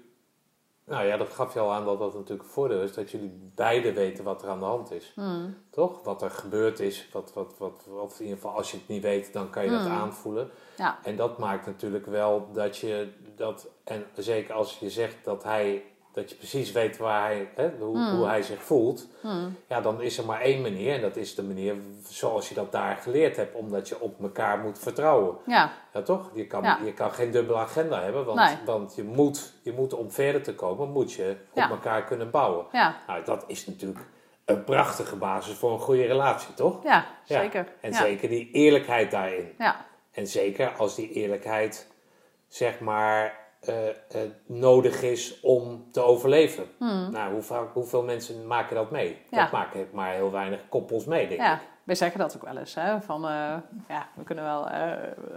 nou ja, dat gaf je al aan dat dat natuurlijk een voordeel is, dat jullie beiden weten wat er aan de hand is. Hmm. Toch? Wat er gebeurd is, wat, wat, wat, wat in ieder geval als je het niet weet, dan kan je dat Hmm. aanvoelen. Ja. En dat maakt natuurlijk wel dat je dat, en zeker als je zegt dat hij, dat je precies weet waar hij, hè, hoe, Hmm. hoe hij zich voelt, Hmm. ja, dan is er maar één manier. En dat is de manier zoals je dat daar geleerd hebt. Omdat je op elkaar moet vertrouwen. Ja, Ja, toch? Je kan, Ja. je kan geen dubbele agenda hebben. Want, Nee. want je, moet, je moet om verder te komen, moet je op Ja. elkaar kunnen bouwen. ja, Nou, dat is natuurlijk een prachtige basis voor een goede relatie, toch? ja, zeker. En zeker die eerlijkheid daarin. Ja, En zeker als die eerlijkheid, zeg maar, eh, eh, nodig is om te overleven. Hmm. Nou, hoe vaak, hoeveel mensen maken dat mee? Ja. Dat maken maar heel weinig koppels mee, denk Ja, ik. wij zeggen dat ook wel eens. Hè? Van, eh, ja, we kunnen wel, eh,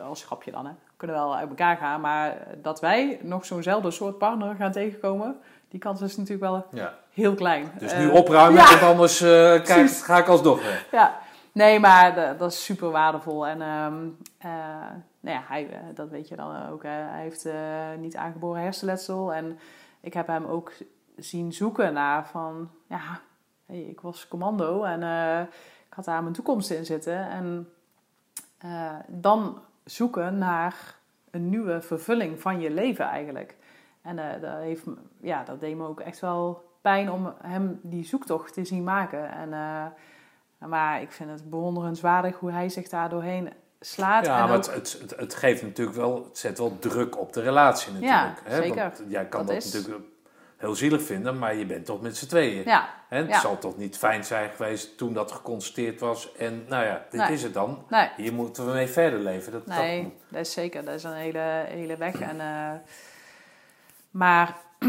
als grapje dan, hè? we kunnen wel uit elkaar gaan. Maar dat wij nog zo'nzelfde soort partner gaan tegenkomen, die kans is natuurlijk wel Ja. heel klein. Dus nu opruimen, ja. want anders eh, (laughs) kijk, ga ik alsnog weg. Ja, nee, maar dat is super waardevol. En ehm, eh, nou ja, hij, eh, dat weet je dan ook. Hij heeft eh, niet aangeboren hersenletsel. En ik heb hem ook zien zoeken naar van... Ja, ik was commando en eh, ik had daar mijn toekomst in zitten. En dan zoeken naar een nieuwe vervulling van je leven eigenlijk. En eh, dat, heeft, ja, dat deed me ook echt wel pijn om hem die zoektocht te zien maken. En... maar ik vind het bewonderenswaardig hoe hij zich daar doorheen slaat. Ja, en maar ook- het, het, het, geeft natuurlijk wel, het zet wel druk op de relatie natuurlijk. hè? zeker. Want jij kan Dat dat, is- natuurlijk heel zielig vinden, maar je bent toch met z'n tweeën. ja, Hè? Het Ja. zal toch niet fijn zijn geweest toen dat geconstateerd was. En nou ja, dit Nee. is het dan. nee, Hier moeten we mee verder leven. Dat, nee, dat is zeker. Dat is een hele, hele weg. En, eh, maar... (clears throat)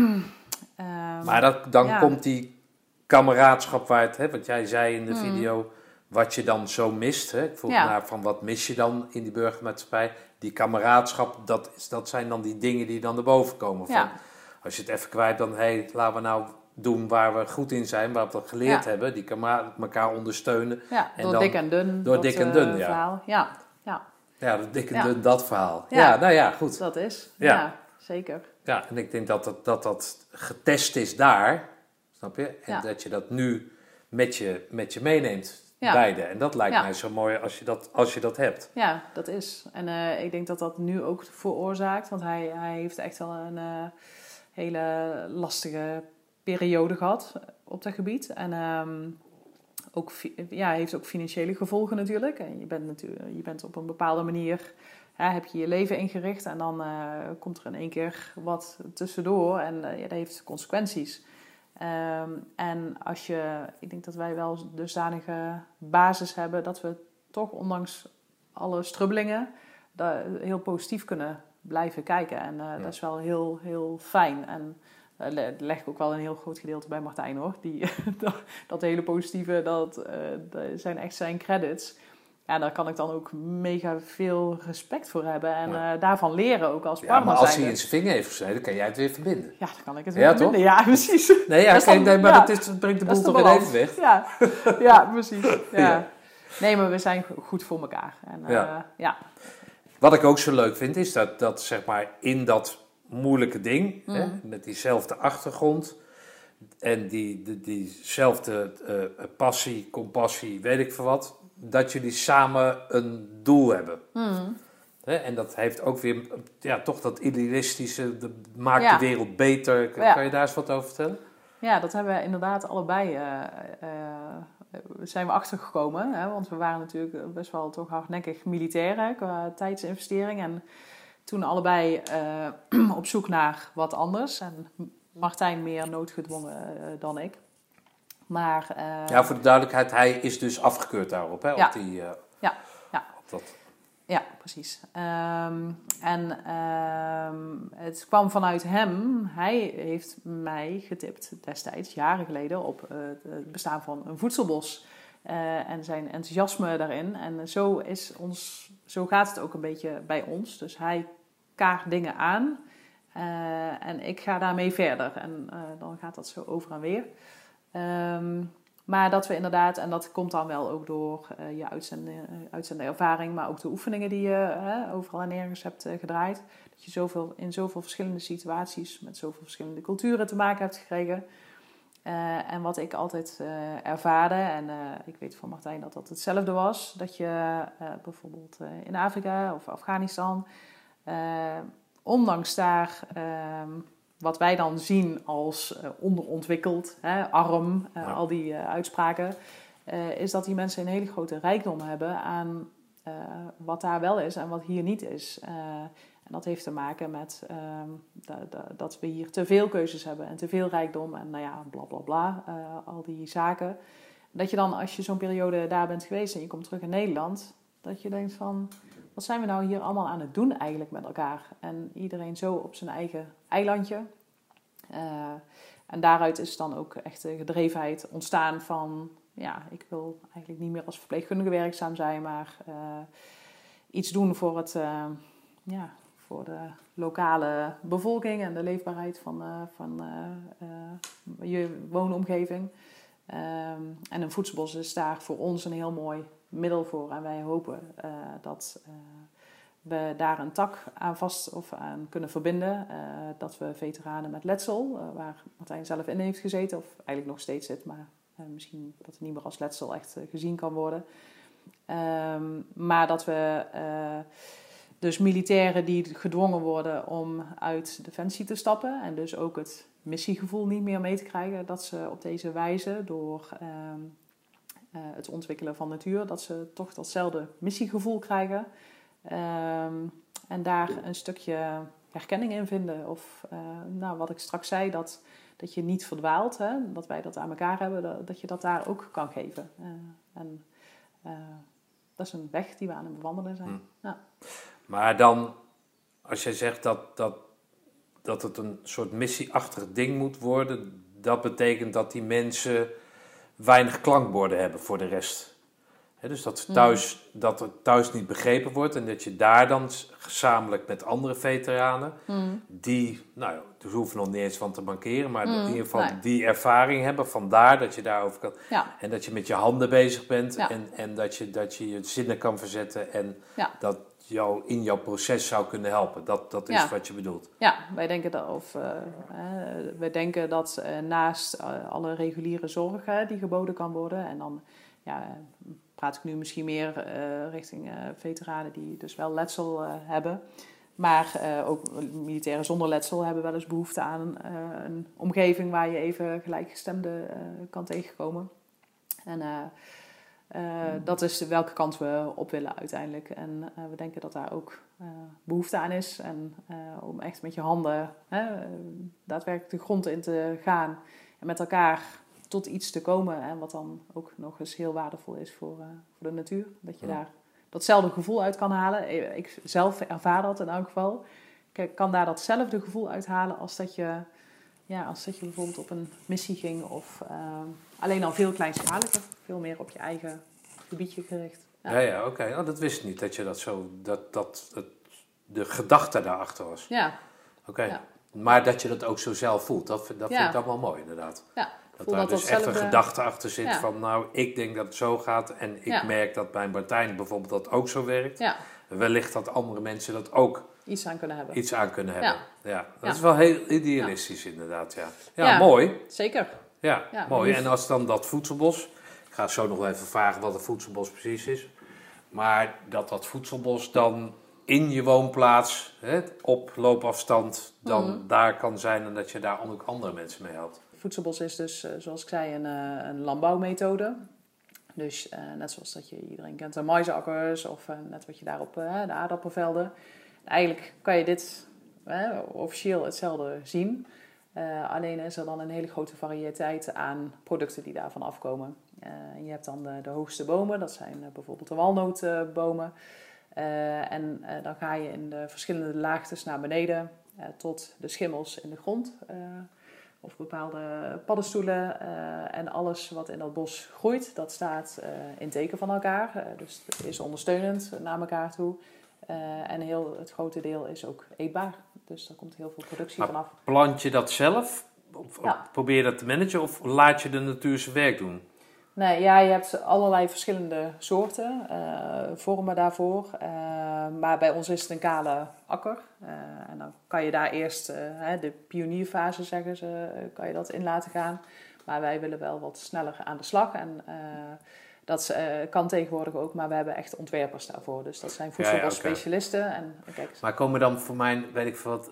ehm, Maar dat, dan Ja. komt die kameraadschap waar het, hè, wat jij zei in de Mm. video, wat je dan zo mist. Hè? Ik vroeg Ja. naar van wat mis je dan in die burgermaatschappij. Die kameraadschap, dat, is, dat zijn dan die dingen die dan erboven komen. Van, Ja. Als je het even kwijt, dan hey, laten we nou doen waar we goed in zijn, waar we geleerd Ja. hebben, die elkaar elkaar ondersteunen. Ja, En door dan- dik en dun. door dat, dik en eh, dun, ja. Verhaal. Ja, ja, Ja, dat dikke Ja. dun, dat verhaal. Ja. Nou ja, goed. dat is. Ja. Zeker. Ja, en ik denk dat dat, dat, dat getest is daar, snap je? En Ja. dat je dat nu met je, met je meeneemt, Ja. beide. En dat lijkt Ja. mij zo mooi als je dat, als je dat hebt. Ja, dat is. En eh, ik denk dat dat nu ook veroorzaakt. Want hij, hij heeft echt wel een eh, hele lastige periode gehad op dat gebied. En ehm, ook, ja, hij heeft ook financiële gevolgen natuurlijk. En je bent, natuurlijk, je bent op een bepaalde manier... Ja, heb je je leven ingericht en dan eh, komt er in één keer wat tussendoor. En ja, dat heeft consequenties. Ehm, en als je, ik denk dat wij wel dusdanige basis hebben dat we toch ondanks alle strubbelingen heel positief kunnen blijven kijken. En eh, dat is wel heel, heel fijn. En le- leg ik ook wel een heel groot gedeelte bij Martijn hoor. Die, (laughs) dat, dat hele positieve, dat, eh, dat zijn echt zijn credits. Ja, daar kan ik dan ook mega veel respect voor hebben. En Ja. eh, daarvan leren ook als Ja, partner maar als hij in zijn vinger heeft gesneden, kan jij het weer verbinden. Ja, dan kan ik het Ja, weer toch? Ja, (laughs) precies. Nee, ja, dan- nee, maar ja. dat, is, dat brengt de boel toch in evenwicht. Ja, (laughs) ja precies. Ja. Ja. Nee, maar we zijn go- goed voor elkaar. En, eh, Ja. ja. Wat ik ook zo leuk vind, is dat, dat zeg maar in dat moeilijke ding, hè, Mhm. met diezelfde achtergrond en die, die, diezelfde eh, passie, compassie, weet ik veel wat, dat jullie samen een doel hebben. Hè, en dat heeft ook weer, ja, toch dat idealistische, de, maakt Ja. de wereld beter. Kan, Ja. kan je daar eens wat over vertellen? Ja, dat hebben we inderdaad allebei. eh, eh, zijn we achtergekomen. Hè? Want we waren natuurlijk best wel toch hardnekkig militair qua tijdsinvestering. En toen allebei eh, (clears throat) op zoek naar wat anders. En Martijn meer noodgedwongen dan ik. Maar ja, voor de duidelijkheid, hij is dus afgekeurd daarop, hè? Ja. Op die, eh, Ja, ja. Op dat. Ja, precies. Ehm, en ehm, het kwam vanuit hem. Hij heeft mij getipt destijds, jaren geleden, op eh, het bestaan van een voedselbos. Eh, en zijn enthousiasme daarin. En zo, is ons, zo gaat het ook een beetje bij ons. Dus hij kaart dingen aan en ik ga daarmee verder. En dan gaat dat zo over en weer. Ehm, maar dat we inderdaad, en dat komt dan wel ook door eh, je uitzende, eh, ervaring, maar ook de oefeningen die je overal en nergens hebt eh, gedraaid. Dat je zoveel, in zoveel verschillende situaties met zoveel verschillende culturen te maken hebt gekregen. En wat ik altijd ervaarde, en ik weet van Martijn dat dat hetzelfde was, dat je bijvoorbeeld in Afrika of Afghanistan, ondanks daar ehm, wat wij dan zien als eh, onderontwikkeld, hè, arm, eh, Ja. al die eh, uitspraken, is dat die mensen een hele grote rijkdom hebben aan wat daar wel is en wat hier niet is. En dat heeft te maken met ehm, da- da- dat we hier te veel keuzes hebben en te veel rijkdom en nou ja, bla bla bla, al die zaken. Dat je dan, als je zo'n periode daar bent geweest en je komt terug in Nederland, dat je denkt van, wat zijn we nou hier allemaal aan het doen eigenlijk met elkaar? En iedereen zo op zijn eigen eilandje. Eh, en daaruit is dan ook echt de gedrevenheid ontstaan van, ja, ik wil eigenlijk niet meer als verpleegkundige werkzaam zijn, maar eh, iets doen voor, het, eh, ja, voor de lokale bevolking en de leefbaarheid van, van je woonomgeving. Ehm, en een voedselbos is daar voor ons een heel mooi middel voor. En wij hopen eh, dat eh, we daar een tak aan vast of aan kunnen verbinden. Eh, dat we veteranen met letsel, waar Martijn zelf in heeft gezeten, of eigenlijk nog steeds zit, maar misschien dat het niet meer als letsel echt gezien kan worden. Ehm, maar dat we dus militairen die gedwongen worden om uit defensie te stappen en dus ook het missiegevoel niet meer mee te krijgen, dat ze op deze wijze door ehm, eh, het ontwikkelen van natuur, dat ze toch datzelfde missiegevoel krijgen. Ehm, en daar een stukje herkenning in vinden. Of eh, nou, wat ik straks zei, dat, dat je niet verdwaalt, hè, dat wij dat aan elkaar hebben, dat, dat je dat daar ook kan geven. Eh, en eh, dat is een weg die we aan het bewandelen zijn. Hmm. Ja. Maar dan, als jij zegt dat, dat, dat het een soort missieachtig ding moet worden, dat betekent dat die mensen weinig klankborden hebben voor de rest. Dus dat, thuis, dat het thuis niet begrepen wordt en dat je daar dan gezamenlijk met andere veteranen, Mm. die, nou ja, dus hoeven nog niet eens van te bankeren, maar in ieder geval nee. die ervaring hebben, vandaar dat je daarover kan. Ja, En dat je met je handen bezig bent Ja. en, en dat, je, dat je je zinnen kan verzetten en Ja. dat jou in jouw proces zou kunnen helpen. Dat, dat is Ja. wat je bedoelt. ja wij denken dat, of, eh, eh, wij denken dat eh, naast alle reguliere zorg die geboden kan worden, en dan ja, praat ik nu misschien meer richting veteranen die dus wel letsel hebben. Maar ook militairen zonder letsel hebben wel eens behoefte aan een omgeving waar je even gelijkgestemde eh, kan tegenkomen. En eh, dat is welke kant we op willen uiteindelijk. En eh, we denken dat daar ook eh, behoefte aan is. En om echt met je handen hè, daadwerkelijk de grond in te gaan en met elkaar tot iets te komen. En wat dan ook nog eens heel waardevol is voor, voor de natuur. Dat je Ja. daar datzelfde gevoel uit kan halen. Ik zelf ervaar dat in elk geval. Ik kan daar datzelfde gevoel uithalen als dat je, ja, als dat je bijvoorbeeld op een missie ging. Of eh, alleen al veel kleinschaliger. Veel meer op je eigen gebiedje gericht. Ja. Ja, ja, oké. Oh, dat wist ik niet, dat je dat zo, dat, dat het, de gedachte daarachter was. Ja, Oké. Ja. Maar dat je dat ook zo zelf voelt, dat, vind- dat vind ik dan wel mooi inderdaad. ja. Dat daar dat dus echt een gedachte achter zit Ja. van, nou, ik denk dat het zo gaat en ik Ja. merk dat bij Martijn bijvoorbeeld dat ook zo werkt. Ja, Wellicht dat andere mensen dat ook iets aan kunnen hebben. iets aan kunnen hebben. Ja, dat is wel heel idealistisch inderdaad, ja. ja. Ja. mooi. Zeker. Ja, Ja, mooi. En als dan dat voedselbos, ik ga zo nog wel even vragen wat een voedselbos precies is, maar dat dat voedselbos dan in je woonplaats, hè, op loopafstand, dan Mhm. daar kan zijn en dat je daar ook andere mensen mee helpt. Voedselbos is dus, eh, zoals ik zei, een, eh, een landbouwmethode. Dus eh, net zoals dat je iedereen kent de maisakkers of net wat je daar op eh, de aardappelvelden. Eigenlijk kan je dit officieel hetzelfde zien. Eh, alleen is er dan een hele grote variëteit aan producten die daarvan afkomen. Eh, je hebt dan de, hoogste bomen, dat zijn eh, bijvoorbeeld de walnootbomen. En dan ga je in de verschillende laagtes naar beneden tot de schimmels in de grond. of bepaalde paddenstoelen en alles wat in dat bos groeit, dat staat in teken van elkaar. Dus het is ondersteunend naar elkaar toe. En heel, het grote deel is ook eetbaar. Dus daar komt heel veel productie Maar- vanaf. Plant je dat zelf? Of, Ja. Probeer je dat te managen of laat je de natuur zijn werk doen? Nee, ja, je hebt allerlei verschillende soorten, eh, vormen daarvoor. Eh, maar bij ons is het een kale akker. Eh, en dan kan je daar eerst de pionierfase, zeggen ze, kan je dat in laten gaan. Maar wij willen wel wat sneller aan de slag. En dat eh, kan tegenwoordig ook, maar we hebben echt ontwerpers daarvoor. Dus dat zijn Ja, ja. En kijk, Maar komen dan voor mijn, weet ik wat,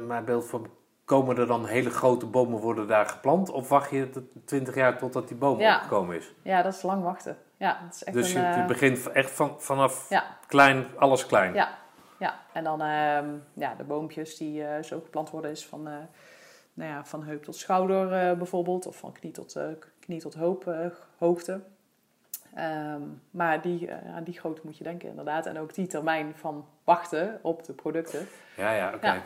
mijn beeld van, komen er dan hele grote bomen worden daar geplant? Of wacht je de 20 jaar totdat die boom Ja. opgekomen is? ja, dat is lang wachten. Ja, dat is echt Dus je, een, je eh, begint echt van, vanaf ja. klein, alles klein. Ja, ja. en dan ehm, ja, de boompjes die eh, zo geplant worden is van, nou ja, van heup tot schouder bijvoorbeeld. Of van knie tot, knie tot hoop, hoogte. Ehm, maar die, eh, aan die grootte moet je denken inderdaad. En ook die termijn van wachten op de producten. Ja, ja, oké. Ja.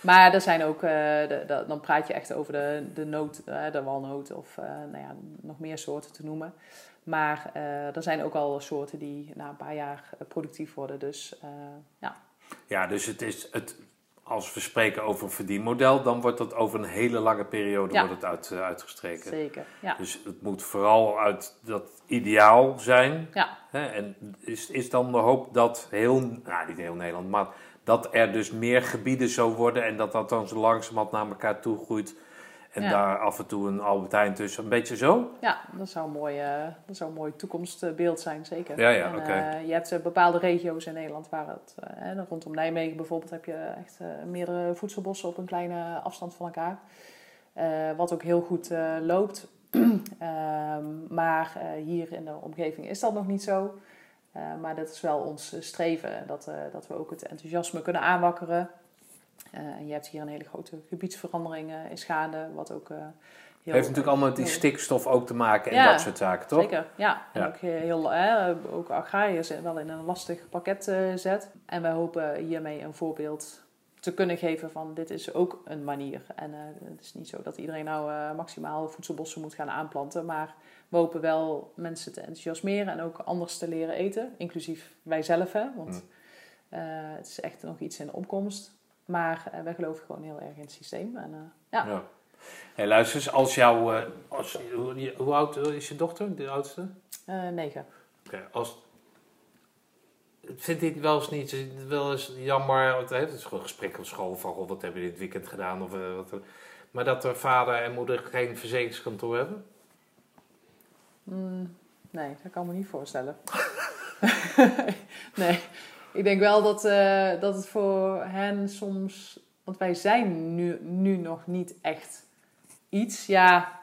Maar er zijn ook, eh, de, de- dan praat je echt over de, de noot, eh, de walnoot of nou ja, nog meer soorten te noemen. Maar er zijn ook al soorten die na een paar jaar productief worden. Dus ja, Ja, dus het is, het, als we spreken over een verdienmodel, dan wordt dat over een hele lange periode Ja. wordt het uit, eh, uitgestreken. zeker. Ja. Dus het moet vooral uit dat ideaal zijn. Ja. Hè? En is, is dan de hoop dat heel, nou niet heel Nederland, maar dat er dus meer gebieden zo worden en dat dat dan zo langzamerhand naar elkaar toe groeit. En Ja. daar af en toe een Albert Heijn tussen. Een beetje zo? Ja, dat zou een mooi, eh, dat zou een mooi toekomstbeeld zijn, zeker. Ja, ja, oké. eh, je hebt eh, bepaalde regio's in Nederland waar het, eh, rondom Nijmegen bijvoorbeeld, heb je echt meerdere voedselbossen op een kleine afstand van elkaar. Wat ook heel goed loopt. (clears throat) Ehm, maar hier in de omgeving is dat nog niet zo. Maar dat is wel ons streven, dat, dat we ook het enthousiasme kunnen aanwakkeren. Eh, en je hebt hier een hele grote gebiedsverandering eh, is gaande, wat ook eh, heel... Heeft natuurlijk allemaal met die stikstof ook te maken en Ja, dat soort zaken, toch? Zeker, ja. En Ja. ook heel, hè, ook agrariërs wel in een lastig pakket zet. En wij hopen hiermee een voorbeeld te kunnen geven van dit is ook een manier. En het is niet zo dat iedereen nou maximaal voedselbossen moet gaan aanplanten. Maar we hopen wel mensen te enthousiasmeren en ook anders te leren eten. Inclusief wij zelf, hè. Want mm. het is echt nog iets in de opkomst. Maar wij geloven gewoon heel erg in het systeem. En, ja. ja. Hey, luister eens, als jouw... Uh, als, hoe, hoe, oud is je dochter, de oudste? Uh, negen. Oké, als... Vindt hij het wel eens niet wel eens jammer... Het is gewoon een gesprek op school van... wat hebben je dit weekend gedaan? Of, uh, wat, maar dat er vader en moeder geen verzekeringskantoor hebben? Mm, nee, dat kan ik me niet voorstellen. (laughs) (laughs) nee, ik denk wel dat, dat het voor hen soms... Want wij zijn nu, nu nog niet echt iets, ja,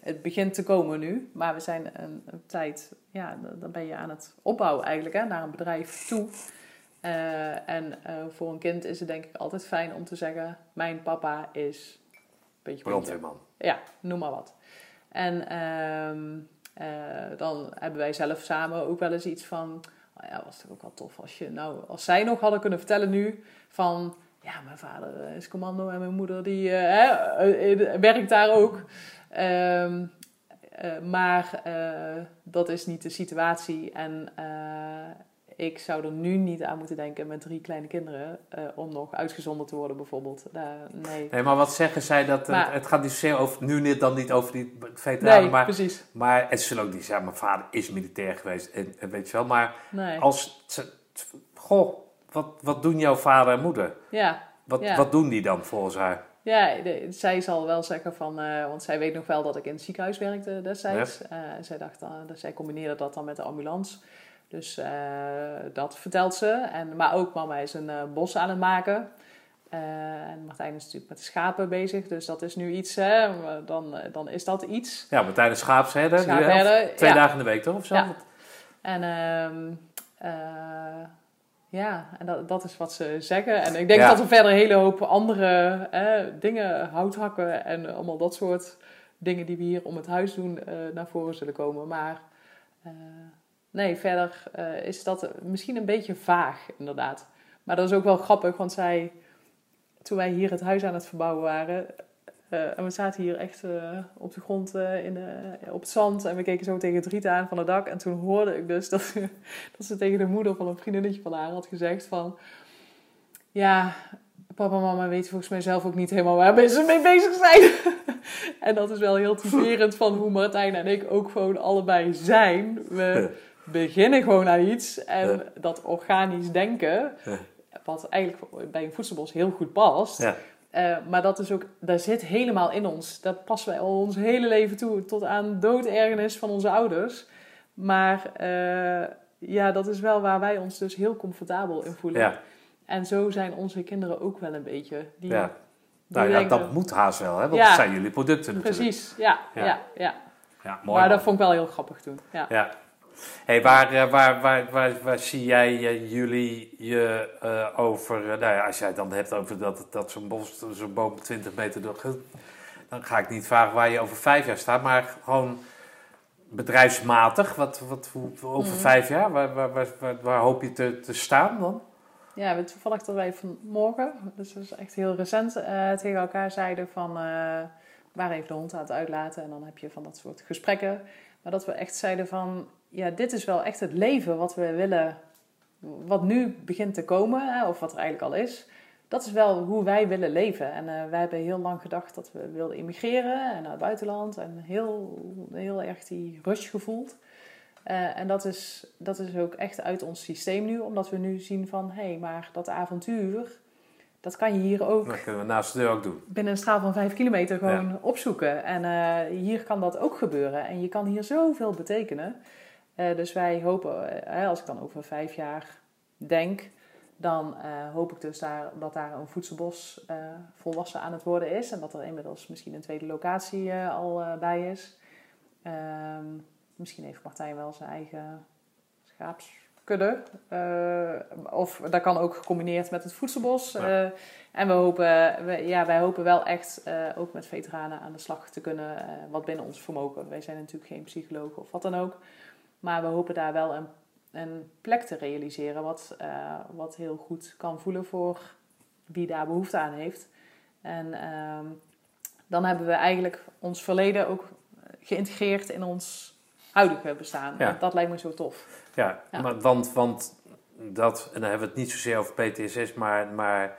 het begint te komen nu. Maar we zijn een, een tijd, ja, dan ben je aan het opbouwen eigenlijk, hè, naar een bedrijf toe. Uh, en uh, voor een kind is het denk ik altijd fijn om te zeggen: Mijn papa is. Beetje Brandweerman. Ja, noem maar wat. En uh, dan hebben wij zelf samen ook wel eens iets van. Oh ja, was toch ook wel tof als je nou, als zij nog hadden kunnen vertellen nu van ja, mijn vader eh, is commando en mijn moeder die uh, werkt daar ook. Ehm, maar dat is niet de situatie. En ik zou er nu niet aan moeten denken met drie kleine kinderen om nog uitgezonden te worden, bijvoorbeeld. nee. nee, maar wat zeggen zij dat het gaat niet zozeer over nu niet, dan niet over die veteranen, nee, maar, precies. maar het zullen ook niet zeggen, mijn vader is militair geweest en, en weet je wel, maar als goh, wat, wat doen jouw vader en moeder? Ja. Wat, wat doen die dan volgens haar? Ja, zij zal wel zeggen van, uh, want zij weet nog wel dat ik in het ziekenhuis werkte destijds. Ja. Uh, zij dacht dan, dus zij combineerde dat dan met de ambulance. Dus uh, dat vertelt ze. En, maar ook mama is een bos aan het maken. en Martijn is natuurlijk met de schapen bezig, dus dat is nu iets, hè, dan, dan is dat iets. Ja, Martijn is schaapsherder, schaapsherder twee dagen in de week toch? Of zo? Ja. En um, ja, en dat, dat is wat ze zeggen. En ik denk dat er verder een hele hoop andere dingen, houthakken en allemaal dat soort dingen die we hier om het huis doen, uh, naar voren zullen komen. Maar uh, nee, verder uh, is dat misschien een beetje vaag, inderdaad. Maar dat is ook wel grappig, want zij, toen wij hier het huis aan het verbouwen waren, uh, en we zaten hier echt uh, op de grond in op het zand. En we keken zo tegen het riet aan van het dak. En toen hoorde ik dus (laughs) dat, dat ze tegen de moeder van een vriendinnetje van haar had gezegd van... Ja, papa en mama weten volgens mij zelf ook niet helemaal waar ze mee bezig zijn. (laughs) en dat is wel heel typerend van hoe Martijn en ik ook gewoon allebei zijn. We (laughs) beginnen gewoon aan iets. En dat organisch denken, wat eigenlijk bij een voedselbos heel goed past... Ja uh, maar dat is ook, dat zit helemaal in ons. Dat passen wij al ons hele leven toe, tot aan doodergernis van onze ouders. Maar uh, ja, dat is wel waar wij ons dus heel comfortabel in voelen. En zo zijn onze kinderen ook wel een beetje. Die, ja. nou ja, dat moet haast wel, hè? want dat zijn jullie producten natuurlijk. Precies, ja. ja. ja, ja. ja mooi, maar dat vond ik wel heel grappig toen. Ja. Hey, waar, eh, waar, waar, waar, waar zie jij uh, jullie je uh, over, nou ja, als jij het dan hebt over dat, dat zo'n bos, zo'n boom 20 meter door, dan ga ik niet vragen waar je over vijf jaar staat, maar gewoon bedrijfsmatig, wat, wat, over mm. vijf jaar, waar, waar, waar, waar, hoop je te, te staan dan? Ja, we toevallig dat wij vanmorgen, dus dat is echt heel recent, tegen elkaar zeiden van, waar even de hond aan het uitlaten en dan heb je van dat soort gesprekken. Maar dat we echt zeiden van, ja, dit is wel echt het leven wat we willen, wat nu begint te komen, hè, of wat er eigenlijk al is. Dat is wel hoe wij willen leven. En uh, wij hebben heel lang gedacht dat we wilden immigreren en naar het buitenland. En heel, heel erg die rush gevoeld. Uh, en dat is, dat is ook echt uit ons systeem nu, omdat we nu zien van hé, hey, maar dat avontuur, dat kan je hier ook. Dat kunnen we naast de deur ook doen. Binnen een straal van vijf kilometer gewoon opzoeken. En uh, hier kan dat ook gebeuren. En je kan hier zoveel betekenen. Uh, dus wij hopen, uh, als ik dan over vijf jaar denk, dan uh, hoop ik dus daar, dat daar een voedselbos volwassen aan het worden is. En dat er inmiddels misschien een tweede locatie al bij is. Ehm, misschien heeft Martijn wel zijn eigen schaapskudde. of dat kan ook gecombineerd met het voedselbos. en we hopen, we, ja, wij hopen wel echt ook met veteranen aan de slag te kunnen, wat binnen ons vermogen. Wij zijn natuurlijk geen psychologen of wat dan ook. Maar we hopen daar wel een, een plek te realiseren wat, uh, wat heel goed kan voelen voor wie daar behoefte aan heeft. En ehm, dan hebben we eigenlijk ons verleden ook geïntegreerd in ons huidige bestaan. Ja. Dat lijkt me zo tof. Ja, Ja. Maar, want, want dat, en dan hebben we het niet zozeer over PTSS, maar, maar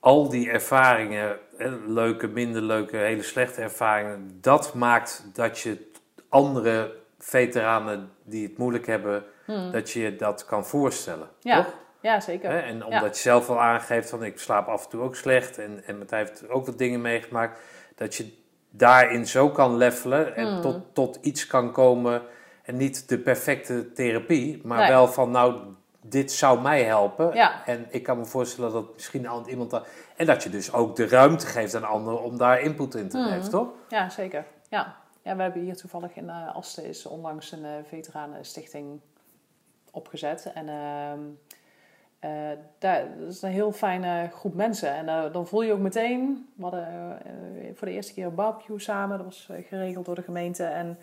al die ervaringen, leuke, minder leuke, hele slechte ervaringen, dat maakt dat je andere veteranen die het moeilijk hebben, dat je je dat kan voorstellen. Hmm. Ja, Toch? ja zeker. Hè, En omdat je zelf al aangeeft van ik slaap af en toe ook slecht en, en Matthij heeft ook wat dingen meegemaakt, dat je daarin zo kan levelen en Hmm. tot, tot iets kan komen en niet de perfecte therapie, maar Nee. wel van nou, dit zou mij helpen Ja. en ik kan me voorstellen dat misschien iemand dat, en dat je dus ook de ruimte geeft aan anderen om daar input in te Hmm. geven, toch? Ja, zeker. Ja. Ja, we hebben hier toevallig in uh, Asten is onlangs een uh, veteranenstichting opgezet. En uh, uh, daar, dat is een heel fijne groep mensen. En dan voel je ook meteen, we hadden voor de eerste keer een barbecue samen. Dat was geregeld door de gemeente. En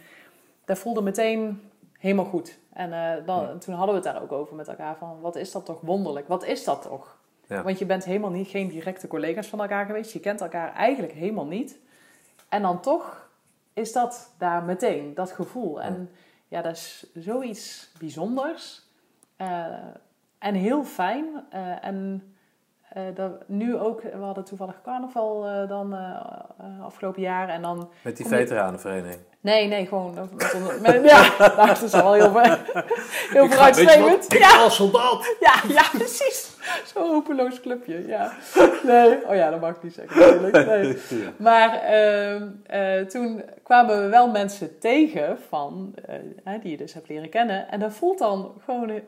daar voelde meteen helemaal goed. En dan, ja. toen hadden we het daar ook over met elkaar van, wat is dat toch wonderlijk? Wat is dat toch? Ja. Want je bent helemaal niet, geen directe collega's van elkaar geweest. Je kent elkaar eigenlijk helemaal niet. En dan toch is dat daar meteen, dat gevoel. En ja, dat is zoiets bijzonders. Uh, en heel fijn. Uh, en uh, dat, nu ook, we hadden toevallig carnaval uh, dan afgelopen jaar. En dan met die veteranenvereniging? Nee, nee, gewoon. Met, met, (laughs) ja, nou, dat is al heel, heel vooruitstrevend. Ik ja. als soldaat. Ja, ja, (laughs) precies. Zo'n hopeloos clubje, ja. Nee, oh ja, dat mag ik niet zeggen natuurlijk. Nee. (laughs) Maar uh, toen kwamen we wel mensen tegen van, die je dus hebt leren kennen. En dat voelt dan gewoon,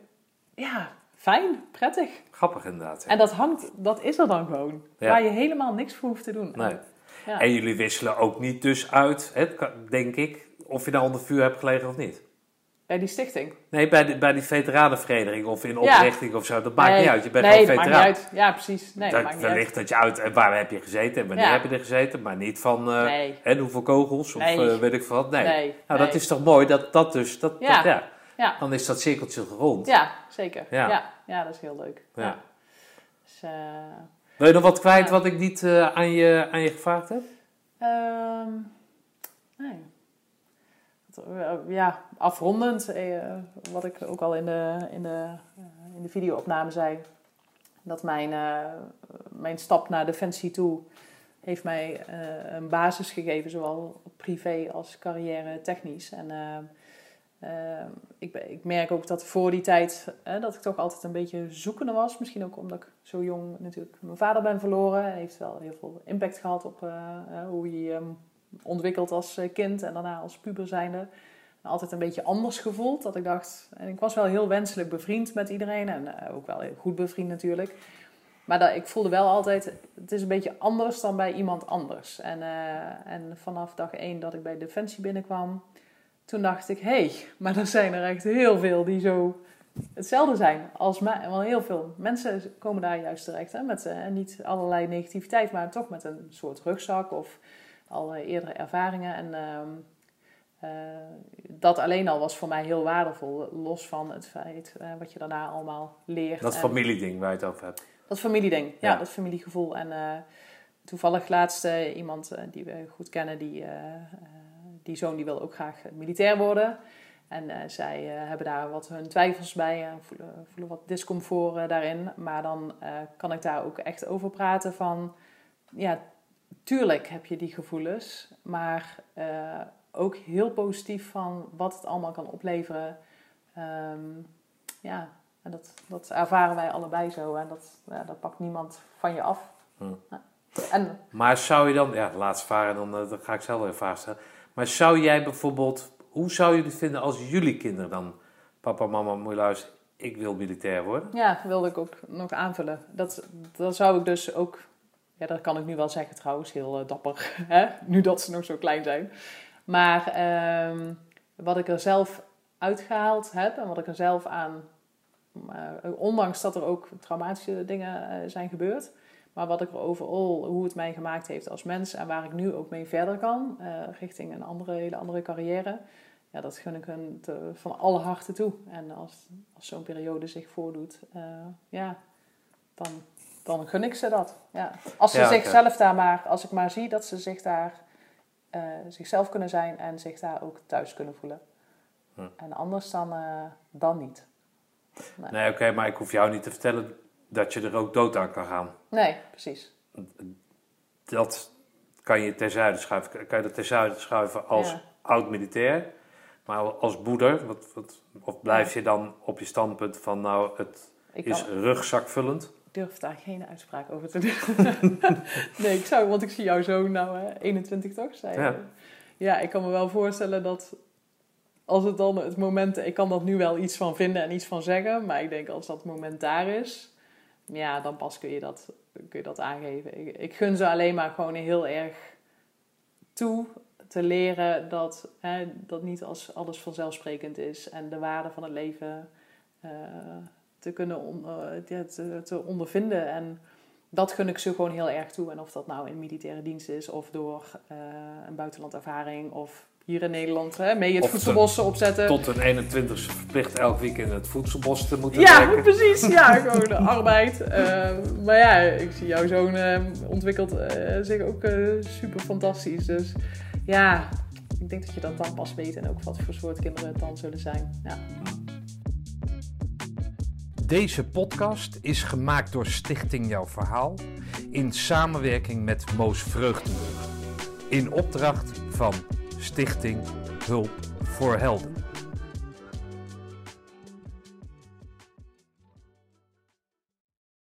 ja, fijn, prettig. Grappig inderdaad. Ja. En dat hangt, dat is er dan gewoon. Ja. Waar je helemaal niks voor hoeft te doen. Nee. Ja. En jullie wisselen ook niet dus uit, hè, denk ik, of je nou onder vuur hebt gelegen of niet. Bij die stichting? Nee, bij, de, bij die veteranenvereniging of in oprichting of zo. Dat maakt nee, niet uit. Je bent nee, gewoon veteraan. maakt niet uit. Ja, precies. Nee, dat, maakt niet wellicht uit. dat je uit... En waar heb je gezeten en wanneer heb je er gezeten? Maar niet van... Uh, Nee. En hoeveel kogels of Nee. uh, weet ik veel wat. Nee. Nee, Nou, dat is toch mooi dat dat dus... Dat, dat- ja. Ja. Dan is dat cirkeltje rond. Ja, zeker. Ja. Ja. Ja. dat is heel leuk. Ja. Dus, eh, Wil je nog wat kwijt wat ik niet eh, aan, je, aan je gevraagd heb? ehm, nee. Eh, Ja, afrondend, eh, wat ik ook al in de, in de, in de videoopname zei. Dat mijn, mijn stap naar Defensie toe heeft mij een basis gegeven, zowel privé als carrière technisch. En ik, ben- ik merk ook dat voor die tijd dat ik toch altijd een beetje zoekende was. Misschien ook omdat ik zo jong natuurlijk mijn vader ben verloren. Hij heeft wel heel veel impact gehad op eh, hoe je je ehm, ontwikkelt als eh, kind en daarna als puber zijnde. Altijd een beetje anders gevoeld. Dat ik dacht, en ik was wel heel wenselijk bevriend met iedereen. En eh, ook wel heel goed bevriend natuurlijk. Maar dat, ik voelde wel altijd, het is een beetje anders dan bij iemand anders. En, en vanaf dag één dat ik bij Defensie binnenkwam, toen dacht ik, hé, hey, maar er zijn er echt heel veel die zo hetzelfde zijn als mij. Want heel veel mensen komen daar juist terecht. Hè, met eh, niet allerlei negativiteit, maar toch met een soort rugzak of al eh, eerdere ervaringen. En ehm, eh, dat alleen al was voor mij heel waardevol. Los van het feit wat je daarna allemaal leert. Dat En- familieding waar je het over hebt. dat familieding, ja, Ja. dat familiegevoel. En toevallig laatst iemand die we goed kennen, die, die zoon die wil ook graag militair worden. En eh, zij eh, hebben daar wat hun twijfels bij en voelen, voelen wat discomfort eh, daarin. Maar dan eh, kan ik daar ook echt over praten van... Ja, tuurlijk heb je die gevoelens, maar eh, ook heel positief van wat het allemaal kan opleveren. Ehm, ja, en dat, dat ervaren wij allebei zo. En dat, ja, dat pakt niemand van je af. Hm. En Maar zou je dan, ja, laatst varen, dan, eh, dan ga ik zelf weer een vraag stellen. Maar zou jij bijvoorbeeld, hoe zou je het vinden als jullie kinderen dan, papa, mama, moet ik wil militair worden? ja, wilde ik ook nog aanvullen. Dat, dat zou ik dus ook... Ja, dat kan ik nu wel zeggen trouwens, heel eh, dapper. (laughs) Hè? Nu dat ze nog zo klein zijn. Maar ehm, wat ik er zelf uitgehaald heb en wat ik er zelf aan... eh, ondanks dat er ook traumatische dingen eh, zijn gebeurd... Maar wat ik er overal, hoe het mij gemaakt heeft als mens en waar ik nu ook mee verder kan, eh, richting een andere, hele andere carrière, ja, dat gun ik hun te- van alle harte toe. En als, als zo'n periode zich voordoet, eh, ja, dan dan gun ik ze dat. Ja. Als ze Ja, zichzelf daar maar, als ik maar zie dat ze zich daar eh, zichzelf kunnen zijn en zich daar ook thuis kunnen voelen. Hm. En anders dan, dan niet. Nee, oké, maar ik hoef jou niet te vertellen dat je er ook dood aan kan gaan. Nee, precies. Dat kan je terzijde schuiven. Kan je dat terzijde schuiven als Ja. oud-militair. Maar als moeder, wat, wat, of blijf je dan op je standpunt van nou, het Ik is kan- rugzakvullend? Ik durf daar geen uitspraak over te doen. (laughs) nee, ik zou, want ik zie jouw zoon nou, hè, 21 toch? Zei je? Ja. ja, ik kan me wel voorstellen dat als het dan het moment, ik kan dat nu wel iets van vinden en iets van zeggen, maar ik denk als dat moment daar is, ja, dan pas kun je dat, kun je dat aangeven. Ik, gun ze alleen maar gewoon heel erg toe te leren dat, hè, dat niet als alles vanzelfsprekend is en de waarde van het leven eh, te kunnen eh, te ondervinden. En dat gun ik ze gewoon heel erg toe. En of dat nou in militaire dienst is of door eh, een buitenlandervaring of hier in Nederland hè, mee het Of voedselbos opzetten. Tot een 21 verplicht elk weekend het voedselbos te moeten Ja, werken. precies. Ja, (laughs) gewoon de arbeid. Eh, maar ja, ik zie jouw zoon eh, ontwikkelt eh, zich ook eh, super fantastisch. Dus ja, ik denk dat je dat dan pas weet en ook wat voor soort kinderen het dan zullen zijn. Ja. Deze podcast is gemaakt door Stichting Jouw Verhaal in samenwerking met Moos Vreugdenburg. In opdracht van Stichting Hulp voor Helden.